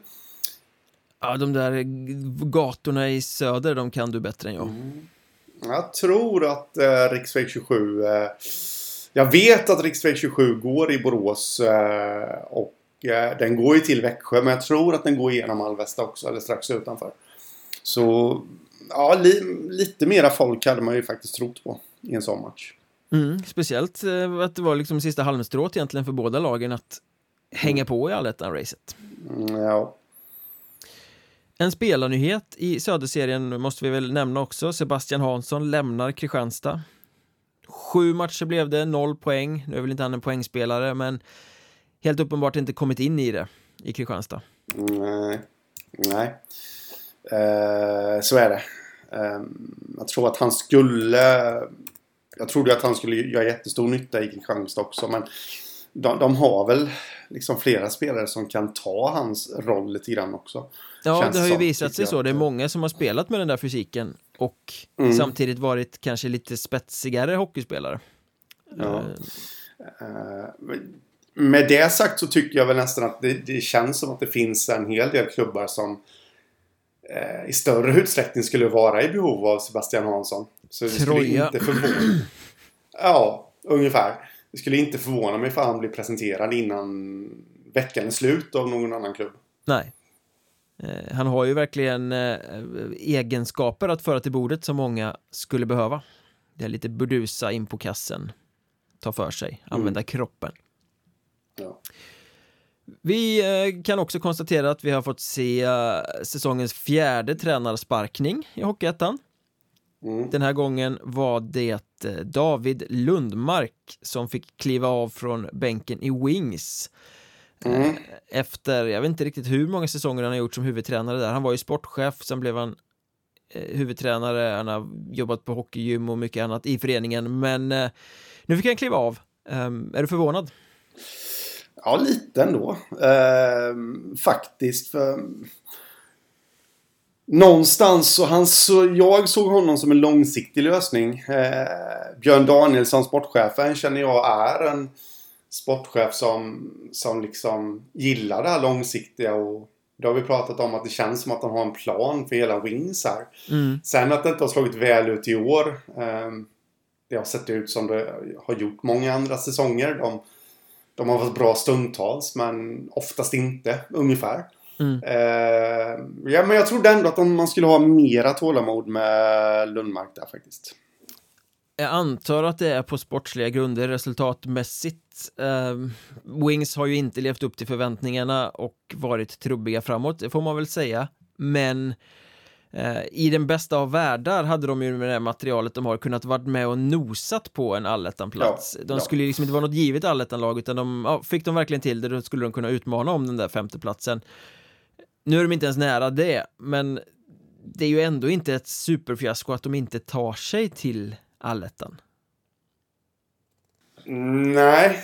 Ja, de där gatorna i söder, de kan du bättre än jag. Mm. Jag tror att eh, riksväg 27... Eh, jag vet att riksväg 27 går i Borås eh, och eh, den går ju till Växjö, men jag tror att den går igenom Alvesta också, eller strax utanför. Så ja, li, lite mera folk hade man ju faktiskt trott på i en sån match. Mm, speciellt eh, att det var liksom sista halmstrået egentligen för båda lagen att hänga på i allettan-racet. Mm, ja. En spelarnyhet i Söderserien måste vi väl nämna också. Sebastian Hansson lämnar Kristianstad. Sju matcher blev det, noll poäng. Nu är väl inte han en poängspelare, men helt uppenbart inte kommit in i det i Kristianstad. Nej, nej. Eh, så är det. Eh, jag tror att han skulle... Jag trodde att han skulle göra jättestor nytta i Kristianstad också, men de, de har väl liksom flera spelare som kan ta hans roll lite grann också. Ja, Känns det har ju visat sig så. Det är många som har spelat med den där fysiken och mm. samtidigt varit kanske lite spetsigare hockeyspelare. Ja. Uh, med det sagt så tycker jag väl nästan att det, det, känns som att det finns en hel del klubbar som uh, i större utsträckning skulle vara i behov av Sebastian Hansson. Så det skulle inte förvåna. Ja, ungefär. Det skulle inte förvåna mig för han blir presenterad innan veckan är slut av någon annan klubb. Nej. Eh, han har ju verkligen eh, egenskaper att föra till bordet som många skulle behöva. Det är lite burdusa in på kassen. Ta för sig, använda mm. kroppen. Ja. Vi eh, kan också konstatera att vi har fått se säsongens fjärde tränarsparkning i Hockeyettan. Mm. Den här gången var det eh, David Lundmark som fick kliva av från bänken i Wings. Mm. Efter, jag vet inte riktigt hur många säsonger han har gjort som huvudtränare där. Han var ju sportchef, sen blev han huvudtränare, han har jobbat på hockeygym och mycket annat i föreningen. Men nu fick han kliva av. Ehm, är du förvånad? Ja, lite ändå. Eh, faktiskt. För... Någonstans så, han, så jag såg honom som en långsiktig lösning. Eh, Björn Danielsson, sportchefen, känner jag är en sportchef som, som liksom gillar det här långsiktiga och det har vi pratat om att det känns som att han har en plan för hela Wings här. Mm. Sen att det inte har slagit väl ut i år. Eh, det har sett ut som det har gjort många andra säsonger. De de har varit bra stundtals men oftast inte, ungefär. Mm. Eh, ja, men jag trodde ändå att man skulle ha mera tålamod med Lundmark där faktiskt. Jag antar att det är på sportsliga grunder resultatmässigt. Eh, Wings har ju inte levt upp till förväntningarna och varit trubbiga framåt, det får man väl säga. Men Eh, I den bästa av världar hade de ju med det här materialet de har kunnat varit med och nosat på en allettanplats. Ja, de ja. skulle liksom inte vara något givet allettanlag utan de, ja, fick de verkligen till det då skulle de kunna utmana om den där femteplatsen. Nu är de inte ens nära det, men det är ju ändå inte ett superfiasko att de inte tar sig till allettan. Nej,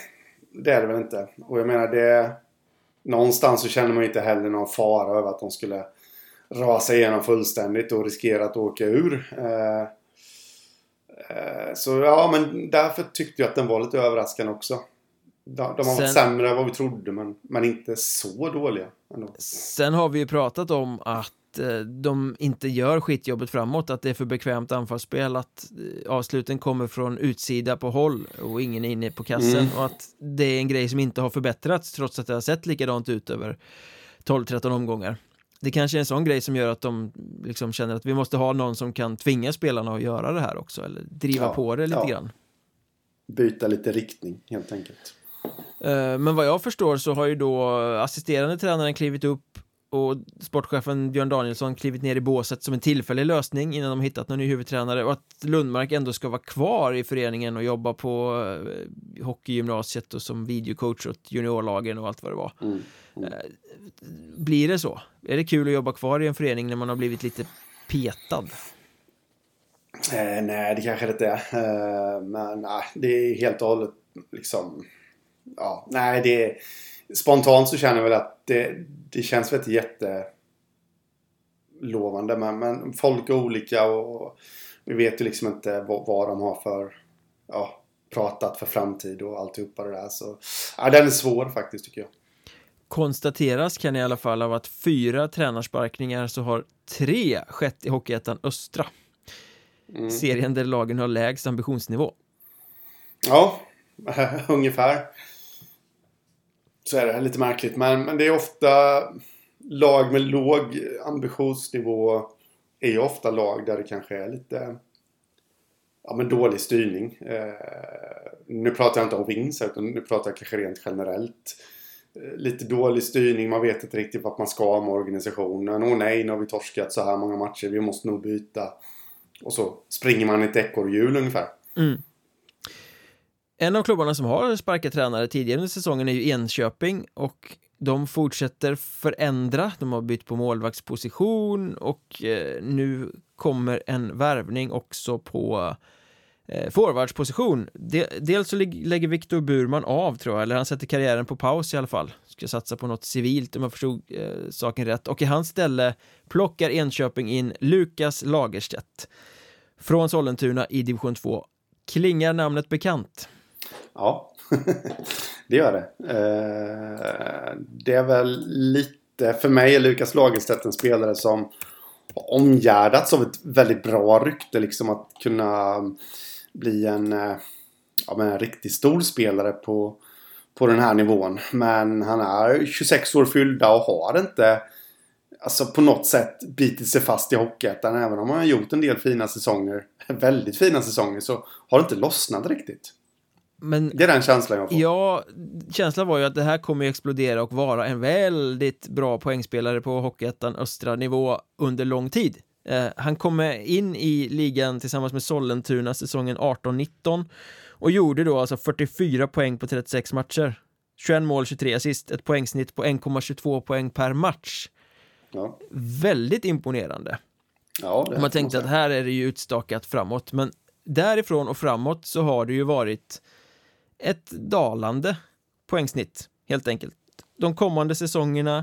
det är det väl inte. Och jag menar det... Någonstans så känner man inte heller någon fara över att de skulle rasa igenom fullständigt och riskera att åka ur. Eh, eh, så ja, men därför tyckte jag att den var lite överraskande också. De, har varit Sen... sämre än vad vi trodde, men, men inte så dåliga. Ändå. Sen har vi ju pratat om att eh, de inte gör skitjobbet framåt, att det är för bekvämt anfallsspel, att avsluten kommer från utsida på håll och ingen är inne på kassen mm. och att det är en grej som inte har förbättrats trots att det har sett likadant ut över 12-13 omgångar det kanske är en sån grej som gör att de liksom känner att vi måste ha någon som kan tvinga spelarna att göra det här också eller driva ja, på det lite ja. grann. Byta lite riktning helt enkelt. Eh, men vad jag förstår så har ju då assisterande tränaren klivit upp och sportchefen Björn Danielsson klivit ner i båset som en tillfällig lösning innan de hittat någon ny huvudtränare och att Lundmark ändå ska vara kvar i föreningen och jobba på eh, hockeygymnasiet och som videocoach åt juniorlagen och allt vad det var. Mm. Mm. Eh, blir det så? Är det kul att jobba kvar i en förening när man har blivit lite petad? Eh, nej, det kanske det inte är. Eh, men nej, det är helt och hållet liksom... Ja, nej, det. Spontant så känner jag väl att det, det känns väl inte jättelovande. Men, men folk är olika och vi vet ju liksom inte vad, vad de har för... Ja, pratat för framtid och alltihopa det där. Så ja, den är svår faktiskt tycker jag konstateras kan i alla fall av att fyra tränarsparkningar så har tre skett i Hockeyettan Östra. Mm. Serien där lagen har lägst ambitionsnivå. Ja, ungefär. Så är det lite märkligt. Men, men det är ofta lag med låg ambitionsnivå är ju ofta lag där det kanske är lite ja, men dålig styrning. Eh, nu pratar jag inte om Wings utan nu pratar jag kanske rent generellt. Eh, lite dålig styrning. Man vet inte riktigt vart man ska med organisationen. Åh nej, nu har vi torskat så här många matcher. Vi måste nog byta. Och så springer man i ett ekorrhjul ungefär. Mm. En av klubbarna som har sparkat tränare tidigare under säsongen är ju Enköping och de fortsätter förändra. De har bytt på målvaktsposition och eh, nu kommer en värvning också på eh, forwardsposition. De, dels så lägger Viktor Burman av tror jag, eller han sätter karriären på paus i alla fall. Ska satsa på något civilt om jag förstod eh, saken rätt. Och i hans ställe plockar Enköping in Lukas Lagerstedt från Sollentuna i division 2. Klingar namnet bekant? Ja, det gör det. Eh, det är väl lite, för mig är Lukas Lagerstedt en spelare som omgärdats av ett väldigt bra rykte liksom att kunna bli en, eh, ja, men en riktigt stor spelare på, på den här nivån. Men han är 26 år fyllda och har inte alltså på något sätt bitit sig fast i Hockeyettan. Även om han har gjort en del fina säsonger, väldigt fina säsonger, så har det inte lossnat riktigt. Men Det är den känslan jag får. ja, känslan var ju att det här kommer ju explodera och vara en väldigt bra poängspelare på Hockeyettan östra nivå under lång tid. Eh, han kommer in i ligan tillsammans med Sollentuna säsongen 18-19 och gjorde då alltså 44 poäng på 36 matcher. 21 mål, 23 assist, ett poängsnitt på 1,22 poäng per match. Ja. Väldigt imponerande. Ja, Om man tänkte att här är det ju utstakat framåt, men därifrån och framåt så har det ju varit ett dalande poängsnitt, helt enkelt. De kommande säsongerna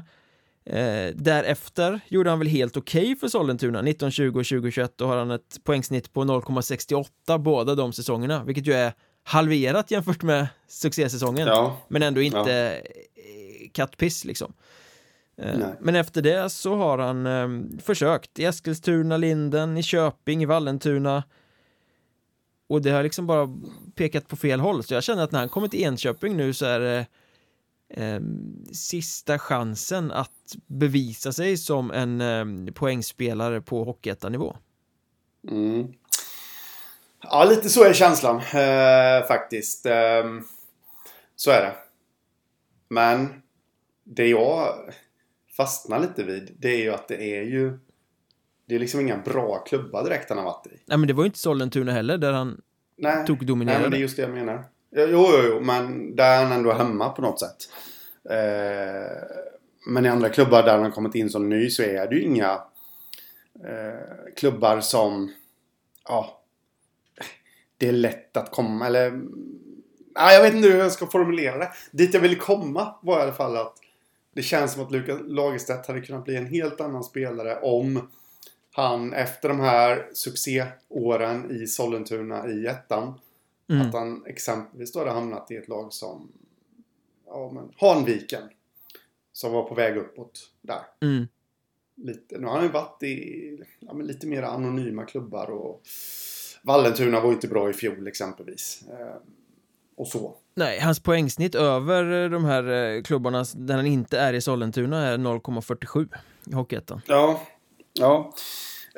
eh, därefter gjorde han väl helt okej för Sollentuna, 1920 och 2021, då har han ett poängsnitt på 0,68 båda de säsongerna, vilket ju är halverat jämfört med succésäsongen, Ja, men ändå inte eh, kattpiss liksom. Eh, Nej. Men efter det så har han eh, försökt i Eskilstuna, Linden, i Köping, i Vallentuna. Och det har liksom bara pekat på fel håll. Så jag känner att när han kommer till Enköping nu så är det eh, sista chansen att bevisa sig som en eh, poängspelare på hockeyettanivå. Mm. Ja, lite så är känslan eh, faktiskt. Eh, så är det. Men det jag fastnar lite vid, det är ju att det är ju... Det är liksom inga bra klubbar direkt han har varit i. Nej men det var ju inte Sollentuna heller där han Nej, Tog dominerade. nej men det är just det jag menar. Jo, jo, jo, men där är han ändå hemma på något sätt. Eh, men i andra klubbar där han har kommit in som ny så är det ju inga eh, klubbar som... Ja, det är lätt att komma eller... Nej, jag vet inte hur jag ska formulera det. Dit jag ville komma var i alla fall att det känns som att Lukas Lagerstedt hade kunnat bli en helt annan spelare om han efter de här succéåren i Sollentuna i ettan Mm. att han exempelvis då hade hamnat i ett lag som ja, men, Hanviken. Som var på väg uppåt där. mm. Lite, nu har han ju varit i ja, lite mer anonyma klubbar och Vallentuna var inte bra i fjol exempelvis. Eh, och så. Nej, hans poängsnitt över eh, de här eh, klubbarna där han inte är i Sollentuna är 0,47 i Hockeyettan. Ja. Ja.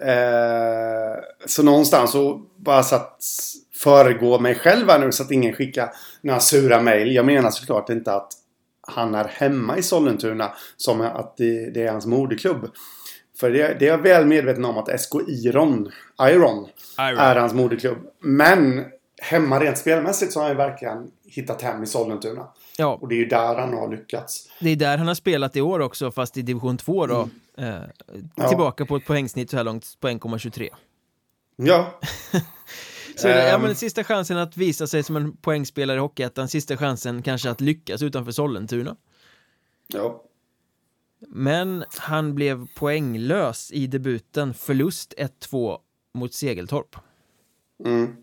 Eh, så någonstans så bara så att föregå mig själv här nu så att ingen skickar några sura mejl. Jag menar såklart inte att han är hemma i Sollentuna som att det, det är hans moderklubb. För det, det är jag väl medveten om att SK Iron, Iron är hans moderklubb. Men hemma rent spelmässigt så har han ju verkligen hittat hem i Sollentuna. Ja, Och det är ju där han har lyckats. det är där han har spelat i år också, fast i division 2 då. Eh, Ja. Tillbaka på ett poängsnitt så här långt på 1,23. Ja, Så det, ja, Ehm. men sista chansen att visa sig som en poängspelare i Hockeyettan, sista chansen kanske att lyckas utanför Sollentuna. ja. Men han blev poänglös i debuten, förlust 1-2 mot Segeltorp. Mm.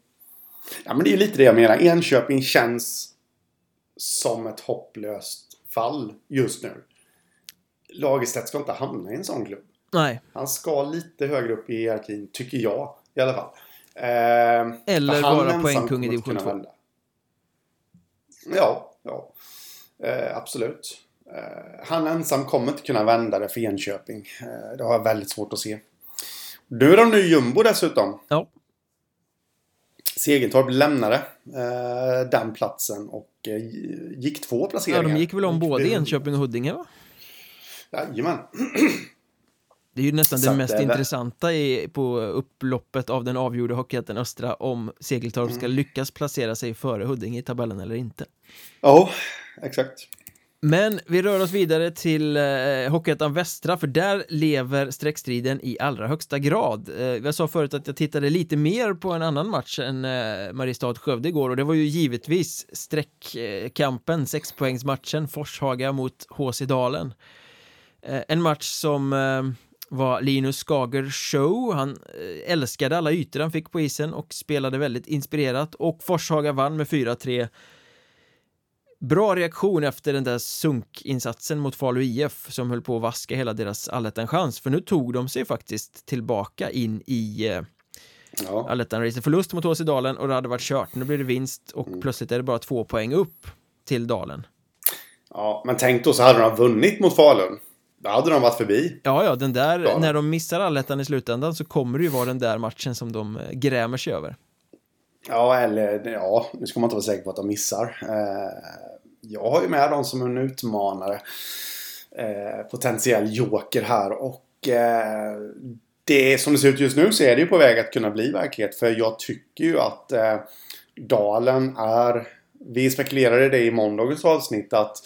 Ja, men det är ju lite det jag menar. Enköping känns som ett hopplöst fall just nu. Lagerstedt ska inte hamna i en sån klubb. Nej, Han ska lite högre upp i hierarkin, tycker jag i alla fall. Eh, Eller vara poängkung i division kunna 2. vända. Ja, ja. Eh, absolut. Eh, han ensam kommer inte kunna vända det för Enköping. Eh, det har jag väldigt svårt att se. Nu är de nu jumbo dessutom. ja, Segeltorp lämnade eh, den platsen och eh, gick två ja placeringar. de gick väl om både det- Enköping och Huddinge va? Jajamän. Det är ju nästan det mest det intressanta i, på upploppet av den avgjorda Hockeyettan Östra om Segeltorp ska Mm. lyckas placera sig före Huddinge i tabellen eller inte. Ja, exakt. Men vi rör oss vidare till eh, Hockeyettan Västra för där lever streckstriden i allra högsta grad. Eh, jag sa förut att jag tittade lite mer på en annan match än eh, Mariestad-Skövde igår och det var ju givetvis streckkampen, sexpoängsmatchen Forshaga mot HC Dalen. Eh, en match som eh, var Linus Skager show. Han eh, älskade alla ytor han fick på isen och spelade väldigt inspirerat och Forshaga vann med 4-3. Bra reaktion efter den där sunkinsatsen mot Falu IF som höll på att vaska hela deras allettan-chans för nu tog de sig faktiskt tillbaka in i eh, Ja. allettan-racet. Förlust mot HC Dalen och det hade varit kört. Nu blir det vinst och Mm. plötsligt är det bara två poäng upp till Dalen. ja, men tänk då så hade de vunnit mot Falun. Då hade de varit förbi. Ja, ja, den där, ja. när de missar allettan i slutändan så kommer det ju vara den där matchen som de eh, grämer sig över. Ja, eller ja, nu ska man inte vara säker på att de missar. Eh, jag har ju med dem som en utmanare. Eh, potentiell joker här och eh, det som det ser ut just nu så är det ju på väg att kunna bli verklighet. För jag tycker ju att eh, Dalen är... Vi spekulerade det i måndagens avsnitt att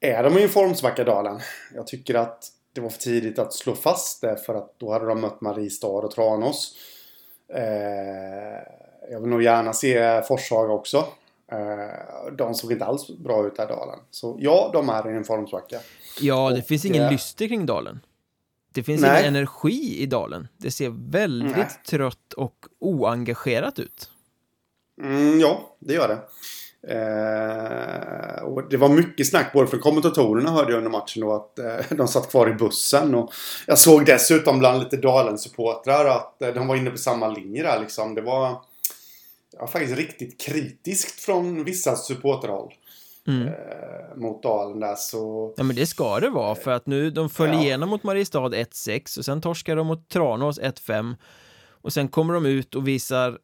är de i en formsvacka Dalen? Jag tycker att det var för tidigt att slå fast det för att då hade de mött Mariestad och Tranås. Eh, jag vill nog gärna se Forshaga också. Eh, de såg inte alls bra ut där Dalen. Så ja, de är i en formsvacka. Ja, det och, finns ingen eh, lyster kring Dalen. Det finns nej. ingen energi i Dalen. Det ser väldigt nej. trött och oengagerat ut. Mm, ja, det gör det. Eh, och det var mycket snack både från kommentatorerna hörde jag under matchen då att eh, de satt kvar i bussen. Och jag såg dessutom bland lite Dalen-supportrar att eh, de var inne på samma linje där liksom. Det var ja, faktiskt riktigt kritiskt från vissa supporterhåll. Mm. Eh, mot Dalen där så... Ja men det ska det vara för att nu de föll ja. igenom mot Mariestad 1-6 och sen torskar de mot Tranås 1-5 och sen kommer de ut och visar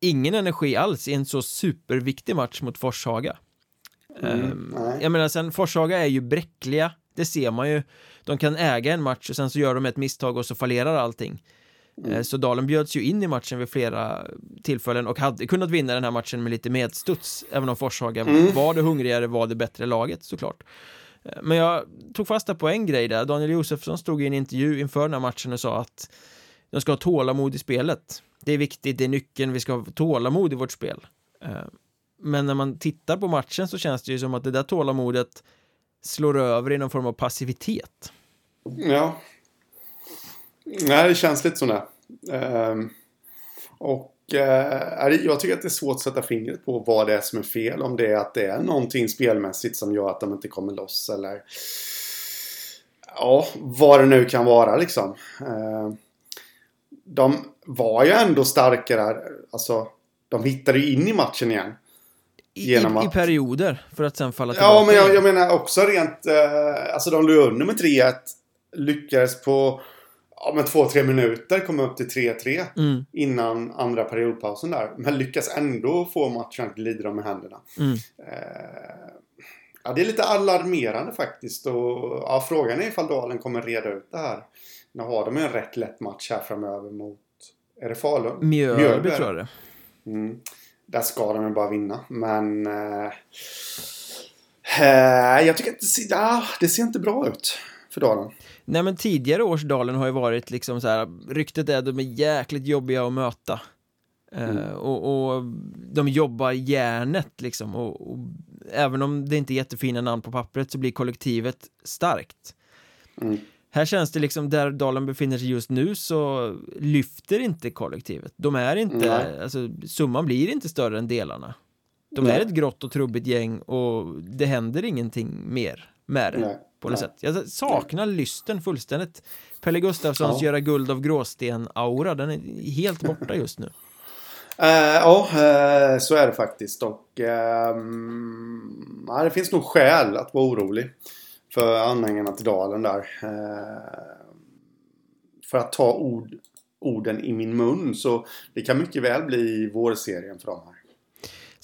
ingen energi alls i en så superviktig match mot Forshaga. Mm, um, jag menar sen Forshaga är ju bräckliga, det ser man ju. De kan äga en match och sen så gör de ett misstag och så fallerar allting. Mm. Eh, så Dalen bjöds ju in i matchen vid flera tillfällen och hade kunnat vinna den här matchen med lite medstuds Även om Forshaga mm. var det hungrigare, var det bättre laget såklart. Eh, Men jag tog fasta på en grej där. Daniel Josefsson stod i en intervju inför den här matchen och sa att De ska ha tålamod i spelet. Det är viktigt, det är nyckeln, vi ska ha tålamod i vårt spel. Eh, Men när man tittar på matchen så känns det ju som att det där tålamodet Slår över i någon form av passivitet. Ja Nej, det känns lite sådär. Um, och uh, jag tycker att det är svårt att sätta fingret på vad det är som är fel. Om det är att det är någonting spelmässigt som gör att de inte kommer loss eller ja, vad det nu kan vara liksom. Uh, de var ju ändå starkare. Alltså, de hittade ju in i matchen igen. I, att... I perioder, för att sen falla tillbaka. Ja, men jag, jag menar också rent... Uh, alltså de låg under med 3-1. Lyckades på ja, men två, tre minuter komma upp till 3-3 mm. innan andra periodpausen där. Men lyckas ändå få matchen att glida i händerna. Mm. Eh, ja, det är lite alarmerande faktiskt. Och, ja, frågan är ifall Dalen kommer reda ut det här. Nu har de en rätt lätt match här framöver mot, är det Falun? Mjölby tror jag det. Mm. Där ska de ju bara vinna. Men... Eh, eh, jag tycker att det ser, ja, det ser inte bra ut för Dalen. Nej men tidigare årsdalen har ju varit liksom så här Ryktet är att de är jäkligt jobbiga att möta. Eh, mm. uh, och, och, de jobbar järnet liksom och, och, även om det inte är jättefina namn på pappret så blir kollektivet starkt. Mm. Här känns det liksom där Dalen befinner sig just nu så lyfter inte kollektivet. De är inte, mm. alltså summan blir inte större än delarna. De är ett grått och trubbigt gäng och det händer ingenting mer med det. Nej på något sätt. Jag saknar lysten fullständigt. Pelle Gustafssons ja. göra guld av gråsten-aura, den är helt borta just nu. Uh, ja, uh, så är det faktiskt. Och uh, det finns nog skäl att vara orolig för anhängarna till Dalen där. Uh, för att ta ord, orden i min mun så det kan mycket väl bli vårserien för dem här.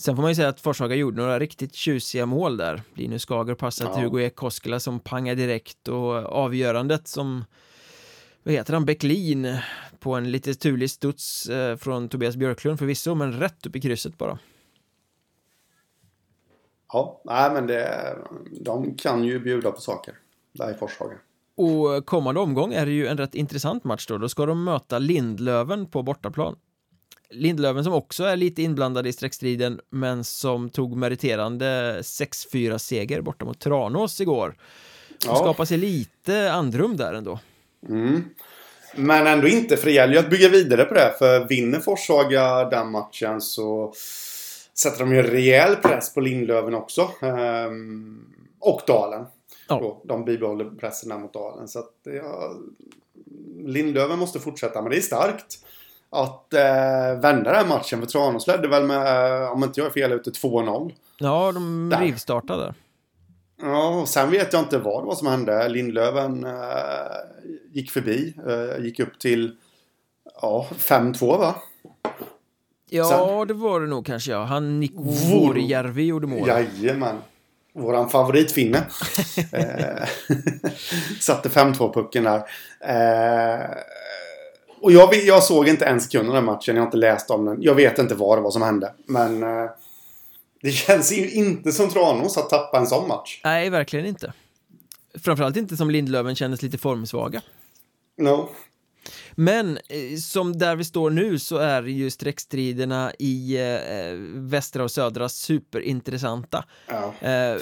Sen får man ju säga att Forshaga gjorde några riktigt tjusiga mål där. Linus Skager passade ja. till Hugo Koskela som pangar direkt och avgörandet som vad heter han, Bäcklin på en lite turlig studs eh, från Tobias Björklund förvisso, men rätt upp i krysset bara. Ja, nej men det, de kan ju bjuda på saker där i Forshaga. Och kommande omgång är det ju en rätt intressant match då. Då ska de möta Lindlöven på bortaplan. Lindlöven som också är lite inblandad i streckstriden men som tog meriterande 6-4 seger borta mot Tranås igår. Ja. Skapar sig lite andrum där ändå. Mm. Men ändå inte för det gäller ju att bygga vidare på det. För vinner Forshaga den matchen så sätter de ju rejäl press på Lindlöven också. Ehm, och Dalen. Ja. De bibehåller pressen där mot Dalen. Så att ja, Lindlöven måste fortsätta, men det är starkt att eh, vända den här matchen. För Tranås ledde väl med, eh, om inte jag är fel ute, 2-0. Ja, de rivstartade. Ja, och sen vet jag inte vad det var som hände. Lindlöven äh, gick förbi. Äh, gick upp till ja, 5-2 va? Ja, sen... det var det nog kanske ja. Han Nick Vorjärvi gjorde mål. Jajamän. Våran favoritfinne. eh, satte 5-2 pucken där. Eh, och jag, jag, såg inte en sekund av den matchen. Jag har inte läst om den. Jag vet inte vad det var som hände. Men eh, det känns ju inte som Tranås att tappa en sån match. Nej, verkligen inte. Framförallt inte som Lindlöven kändes lite formsvaga. No. Men eh, som där vi står nu så är ju streckstriderna i eh, västra och södra superintressanta. Ja. Eh,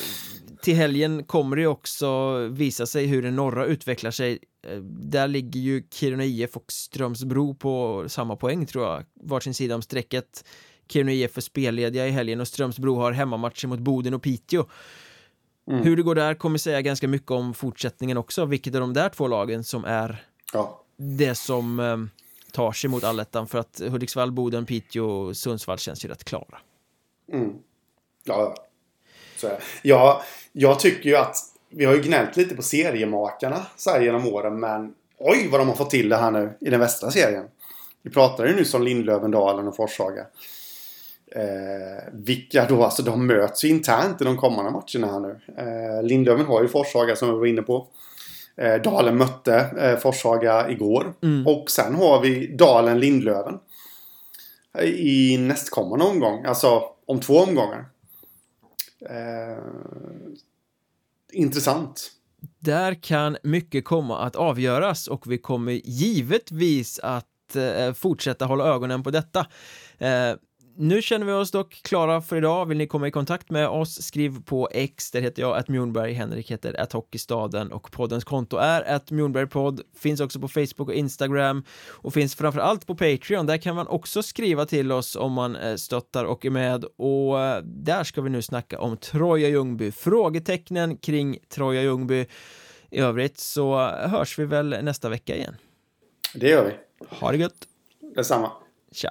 till helgen kommer det också visa sig hur den norra utvecklar sig. Eh, där ligger ju Kiruna IF och Strömsbro på samma poäng tror jag, varsin sida om strecket. Kiruna IF är spellediga i helgen och Strömsbro har hemmamatcher mot Boden och Piteå. Mm. Hur det går där kommer säga ganska mycket om fortsättningen också, vilket är de där två lagen som är ja. det som eh, tar sig mot allettan för att Hudiksvall, Boden, Piteå och Sundsvall känns ju rätt klara. Mm. Ja, så ja, jag tycker ju att vi har ju gnällt lite på seriemakarna så här genom åren men oj vad de har fått till det här nu i den västra serien. Vi pratade ju nyss om Lindlöven, Dalen och Forshaga. Eh, vilka då, alltså de möts ju internt i de kommande matcherna här nu. Eh, Lindlöven har ju Forshaga som vi var inne på. Eh, Dalen mötte eh, Forshaga igår. Mm. Och sen har vi Dalen-Lindlöven. I nästkommande omgång, alltså om två omgångar. Eh, intressant. Där kan mycket komma att avgöras och vi kommer givetvis att eh, fortsätta hålla ögonen på detta. Eh, nu känner vi oss dock klara för idag. Vill ni komma i kontakt med oss, skriv på X, där heter jag att Mjornberg, Henrik heter att Hockeystaden och poddens konto är att Mjornbergpodd. Finns också på Facebook och Instagram och finns framför allt på Patreon. Där kan man också skriva till oss om man eh, stöttar och är med och eh, där ska vi nu snacka om Troja Ljungby, frågetecknen kring Troja Ljungby. I övrigt så hörs vi väl nästa vecka igen. Det gör vi. Ha det gött. Detsamma. Tja.